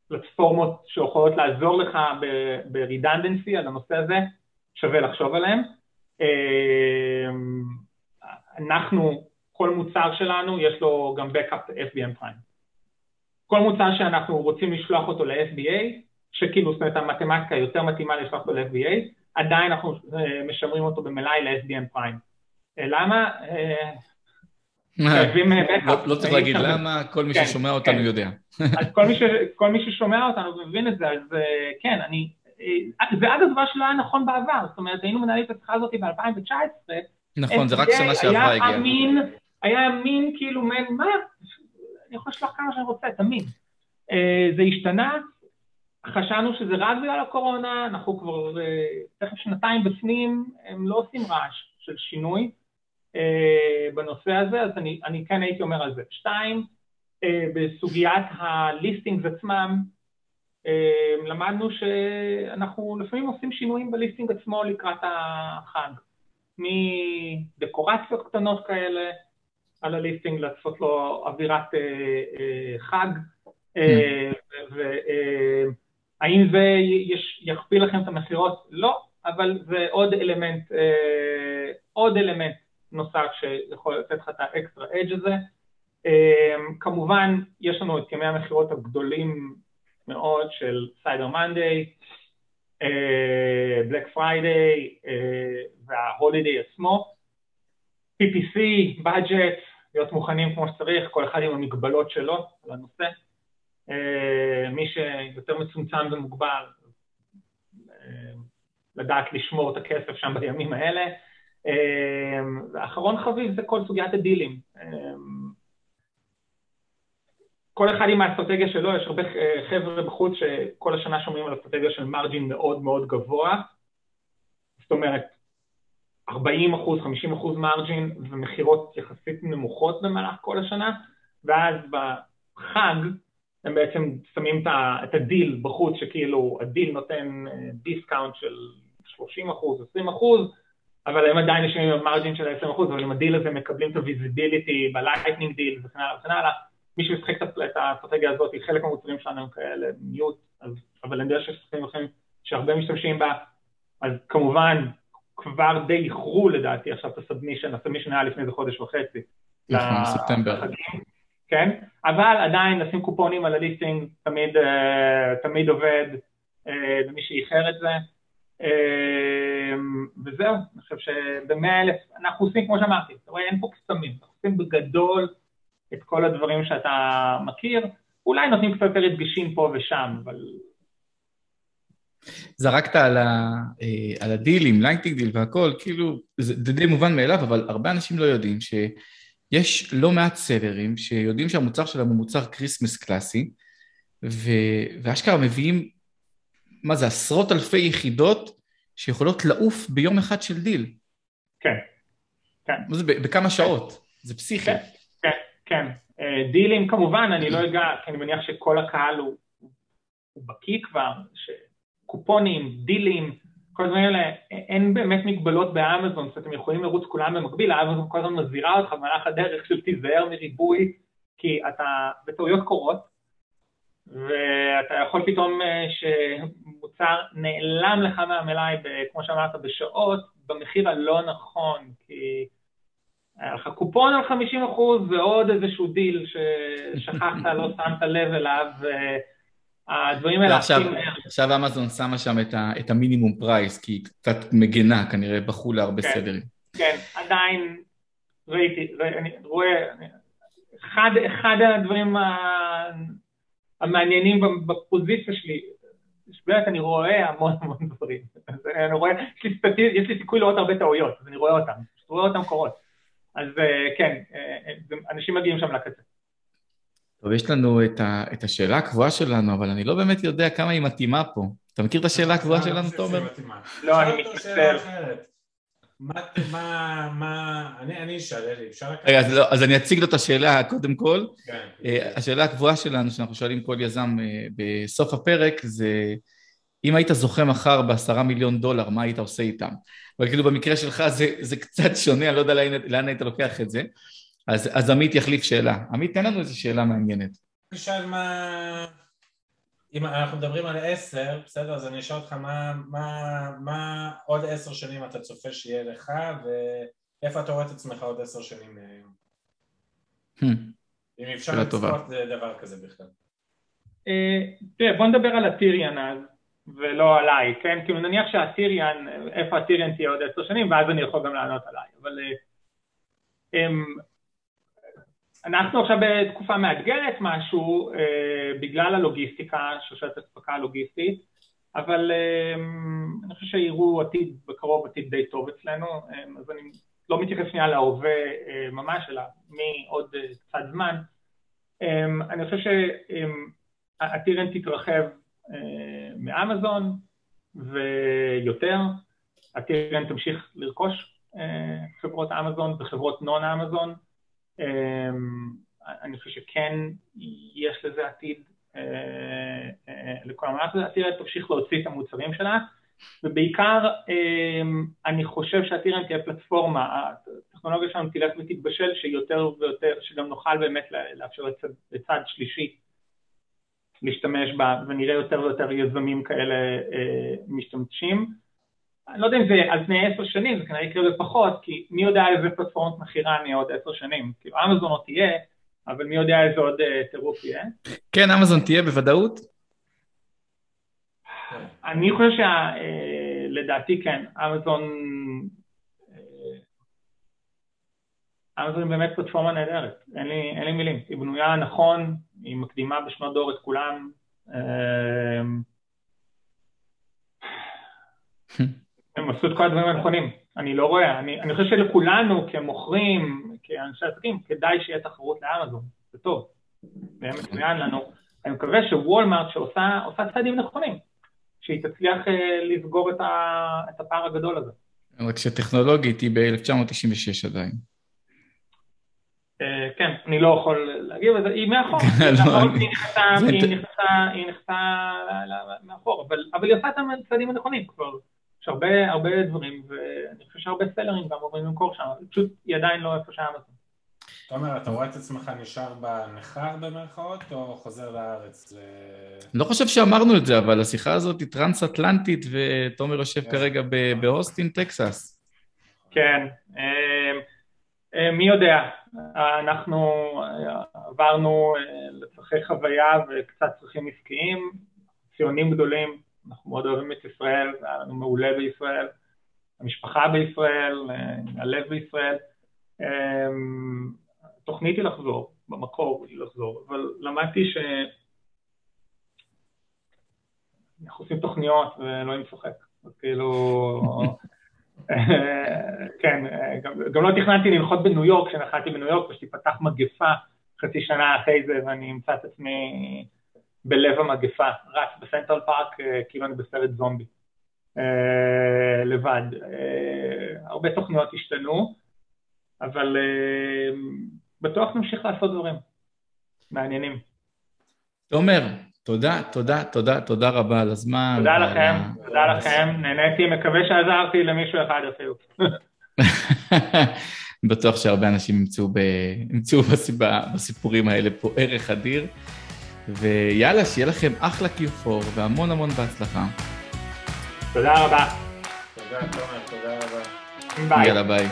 בפלטפורמות שיכולות לעזור לך ב-redundancy על הנושא הזה, שווה לחשוב עליהם. אה, אנחנו, כל מוצר שלנו יש לו גם backup FBM Prime. כל מוצר שאנחנו רוצים לשלוח אותו ל-FBA, שכאילו, זאת אומרת, המתמטיקה יותר מתאימה לשלוח אותו ל-FBA, עדיין אנחנו אה, משמרים אותו במלאי ל-SBM Prime. למה? חייבים אה, לא, לא צריך להגיד למה, כל מי כן, ששומע כן. אותנו יודע. אז כל מי ששומע אותנו ומבין את זה, אז אה, כן, אני... אה, זה אגב דבר שלא היה נכון בעבר, זאת אומרת, היינו מנהלים את השיחה הזאת ב-2019. נכון, זה רק שנה שעברה הגיעה. היה אמין, היה אמין כאילו, מה, אני יכול לשלוח כמה שאני רוצה, תמיד. זה השתנה, חשבנו שזה רק בגלל הקורונה, אנחנו כבר תכף שנתיים בפנים, הם לא עושים רעש של שינוי. אה, בנושא הזה, אז אני, אני כן הייתי אומר על זה. שתיים, אה, בסוגיית הליסטינגס עצמם, אה, למדנו שאנחנו לפעמים עושים שינויים בליסטינג עצמו לקראת החג, מדקורציות קטנות כאלה על ה listing, לעשות לו אווירת חג, והאם זה יכפיל לכם את המכירות? לא, אבל זה עוד אלמנט, עוד אלמנט נוסף שיכול לתת לך את ה extra edge הזה. אמ, כמובן, יש לנו את ימי המכירות הגדולים מאוד של Cyber Monday, Black Friday וההולידיי עצמו. PPC, budget, להיות מוכנים כמו שצריך, כל אחד עם המגבלות שלו על הנושא. אה, מי שיותר מצומצם ומוגבל, אה, לדעת לשמור את הכסף שם בימים האלה. ואחרון חביב זה כל סוגיית הדילים. כל אחד עם האסטרטגיה שלו, יש הרבה חבר'ה בחוץ שכל השנה שומעים על אסטרטגיה של מרג'ין מאוד מאוד גבוה, זאת אומרת, 40 אחוז, 50 אחוז margin ומכירות יחסית נמוכות במהלך כל השנה, ואז בחג הם בעצם שמים את הדיל בחוץ, שכאילו הדיל נותן discount של 30 אחוז, 20 אחוז, אבל הם עדיין יושבים עם ה margin של ה-20 אחוז, אבל עם הדיל הזה מקבלים את ה visibility ב lightning deal וכן הלאה וכן הלאה. מי שמשחק את האסטרטגיה הזאת, חלק מהמוצרים שלנו הם כאלה מיוט, אבל אני יודע שהרבה משתמשים בה, אז כמובן כבר די איחרו לדעתי עכשיו את הסאבמישן, הסאבמישן היה לפני איזה חודש וחצי. נכון, ספטמבר. כן, אבל עדיין לשים קופונים על הליסטינג תמיד, uh, תמיד עובד, uh, ומי שאיחר את זה. Uh, וזהו, אני חושב שבמאה אלף, אנחנו עושים כמו שאמרתי, אתה רואה, אין פה קסמים, אנחנו עושים בגדול את כל הדברים שאתה מכיר, אולי נותנים קצת יותר הדגשים פה ושם, אבל... זרקת על, ה, על הדילים, lightning deal והכל, כאילו, זה די מובן מאליו, אבל הרבה אנשים לא יודעים ש... יש לא מעט סלרים שיודעים שהמוצר שלהם הוא מוצר Christmas קלאסי, ו... ואשכרה מביאים, מה זה, עשרות אלפי יחידות שיכולות לעוף ביום אחד של דיל. כן, כן. מה זה, בכמה שעות? זה פסיכי. כן, כן, כן. אה, דילים כמובן, אני לא אגע, כי אני מניח שכל הקהל הוא, הוא בקיא כבר, שקופונים, דילים, כל הדברים האלה, אין באמת מגבלות באמזון, זאת אומרת, אתם יכולים לרוץ כולם במקביל, האמזון כל הזמן מזהירה אותך במהלך הדרך של תיזהר מריבוי, כי אתה, בטעויות קורות, ואתה יכול פתאום אה, שמוצר נעלם לך מהמלאי, כמו שאמרת, בשעות, במחיר הלא נכון, כי היה לך קופון על 50 ועוד איזשהו דיל ששכחת, לא שמת לב אליו, הדברים האלה... עכשיו, עכשיו אמזון שמה שם את, ה, את ה minimum price, כי היא קצת מגנה, כנראה בכו לה הרבה כן, סלרים. כן, עדיין ראיתי, אני רואה, אחד, אחד הדברים המעניינים בפוזיציה שלי, באמת אני רואה המון המון דברים, אני רואה, יש לי, סטטיס, יש לי סיכוי לראות הרבה טעויות, אז אני רואה אני רואה אותם קורות, אז אה, כן, אה, אה, אנשים מגיעים שם לקצה. טוב, יש לנו את, ה, את השאלה הקבועה שלנו, אבל אני לא באמת יודע כמה היא מתאימה פה. אתה מכיר את השאלה הקבועה שלנו, תומר? לא, אני מתנצל. מה, מה, אני אשאל, אלי, אפשר... רגע, אז, לא, אז אני אציג לו את השאלה קודם כל. כן. השאלה הקבועה שלנו, שאנחנו שואלים כל יזם אה, בסוף הפרק, זה אם היית זוכה מחר בעשרה מיליון דולר, מה היית עושה איתם? אבל כאילו במקרה שלך זה, זה קצת שונה, אני לא יודע לאן, לאן היית לוקח את זה. אז, אז עמית יחליף שאלה. עמית, תן לנו איזו שאלה מעניינת. אני אשאל מה... אם אנחנו מדברים על עשר, בסדר, אז אני אשאל אותך מה, מה, מה עוד עשר שנים אתה צופה שיהיה לך, ואיפה אתה רואה את עצמך עוד עשר שנים מהיום? Hmm. אם אפשר לצפות דבר כזה בכלל. אה, תראה, בוא נדבר על הטיריאן אז, ולא עליי, כן? כאילו נניח שהטיריאן, איפה הטיריאן תהיה עוד עשר שנים, ואז אני יכול גם לענות עליי, אבל... אנחנו עכשיו בתקופה מאתגרת משהו אה, בגלל הלוגיסטיקה, שושלת אספקה הלוגיסטית, אבל אה, אני חושב שיראו עתיד בקרוב עתיד די טוב אצלנו, אה, אז אני לא מתייחס שנייה להווה ממש, אלא מעוד קצת זמן. אני חושב שהטירן תתרחב מאמזון ויותר, הטירן תמשיך לרכוש חברות אמזון וחברות נון אמזון, אמ, אני חושב שכן יש לזה עתיד אה, אה, לכל המערכת הזאת, הטירן תמשיך להוציא את המוצרים שלה ובעיקר אמ, אני חושב שהטירן תהיה פלטפורמה, הטכנולוגיה שלנו תלך ותתבשל שיותר ויותר, שגם נוכל באמת לאפשר לצד שלישי להשתמש בה ונראה יותר ויותר יזמים כאלה אה, משתמשים אני לא יודע אם זה על פני עשר שנים, זה כנראה יקרה בפחות, כי מי יודע איזה פלטפורמת מכירה נהיה עוד עשר שנים. כאילו אמזון עוד תהיה, אבל מי יודע איזה עוד uh, טירוף יהיה. כן, אמזון תהיה בוודאות? אני חושב שלדעתי uh, כן, אמזון... אמזון היא באמת פלטפורמה נהדרת, אין לי, אין לי מילים. היא בנויה נכון, היא מקדימה בשנות דור את כולם. Uh, הם עשו את כל הדברים הנכונים. אני לא רואה, אני, אני חושב שלכולנו כמוכרים, כאנשי עסקים, כדאי שיהיה תחרות לאמזון, זה טוב, זה יהיה מצוין לנו. אני מקווה שוולמארט שעושה צעדים נכונים, שהיא תצליח אה, לסגור את, ה, את הפער הגדול הזה. רק שטכנולוגית היא ב-1996 עדיין. אה, כן, אני לא יכול להגיב היא מאחור, היא נכנסה מאחור, אבל היא עושה את הצעדים הנכונים כבר. יש הרבה, הרבה דברים, ואני חושב שהרבה סלרים גם עוברים למכור שם, פשוט היא עדיין לא איפה שהיה מזה. תומר, אתה רואה את עצמך נשאר בנכר במרכאות, או חוזר לארץ? לא חושב שאמרנו את זה, אבל השיחה הזאת היא טרנס-אטלנטית, ותומר יושב. כרגע באוסטין, טקסס. כן, אמ, אמ, מי יודע, אנחנו עברנו אה, לצרכי חוויה וקצת צרכים עסקיים, ציונים גדולים, אנחנו מאוד אוהבים את ישראל, זה היה לנו מעולה בישראל, המשפחה בישראל, אה, הלב בישראל. התוכנית אמ, היא לחזור, במקור היא לחזור, אבל למדתי ש... אנחנו עושים תוכניות ואלוהים צוחק, אז כאילו... כן, גם, גם לא תכננתי לנחות בניו יורק, כשנחתי בניו יורק ושתיפתח מגפה חצי שנה אחרי זה ואני אמצא את עצמי בלב המגפה, רץ בסנטרל פארק אה, כאילו אני בסרט זומבי, אה, לבד. אה, הרבה תוכניות השתנו, אבל בטוח נמשיך לעשות דברים מעניינים. תומר, תודה, תודה, תודה, תודה רבה על הזמן. תודה לכם, תודה לכם, נהניתי, מקווה שעזרתי למישהו אחד אפילו. בטוח שהרבה אנשים ימצאו, ב... ימצאו בסיפורים האלה פה ערך אדיר. ויאללה, שיהיה לכם אחלה Q4 והמון המון בהצלחה. תודה רבה. תודה, תומר, תודה רבה. ביי. יאללה, ביי.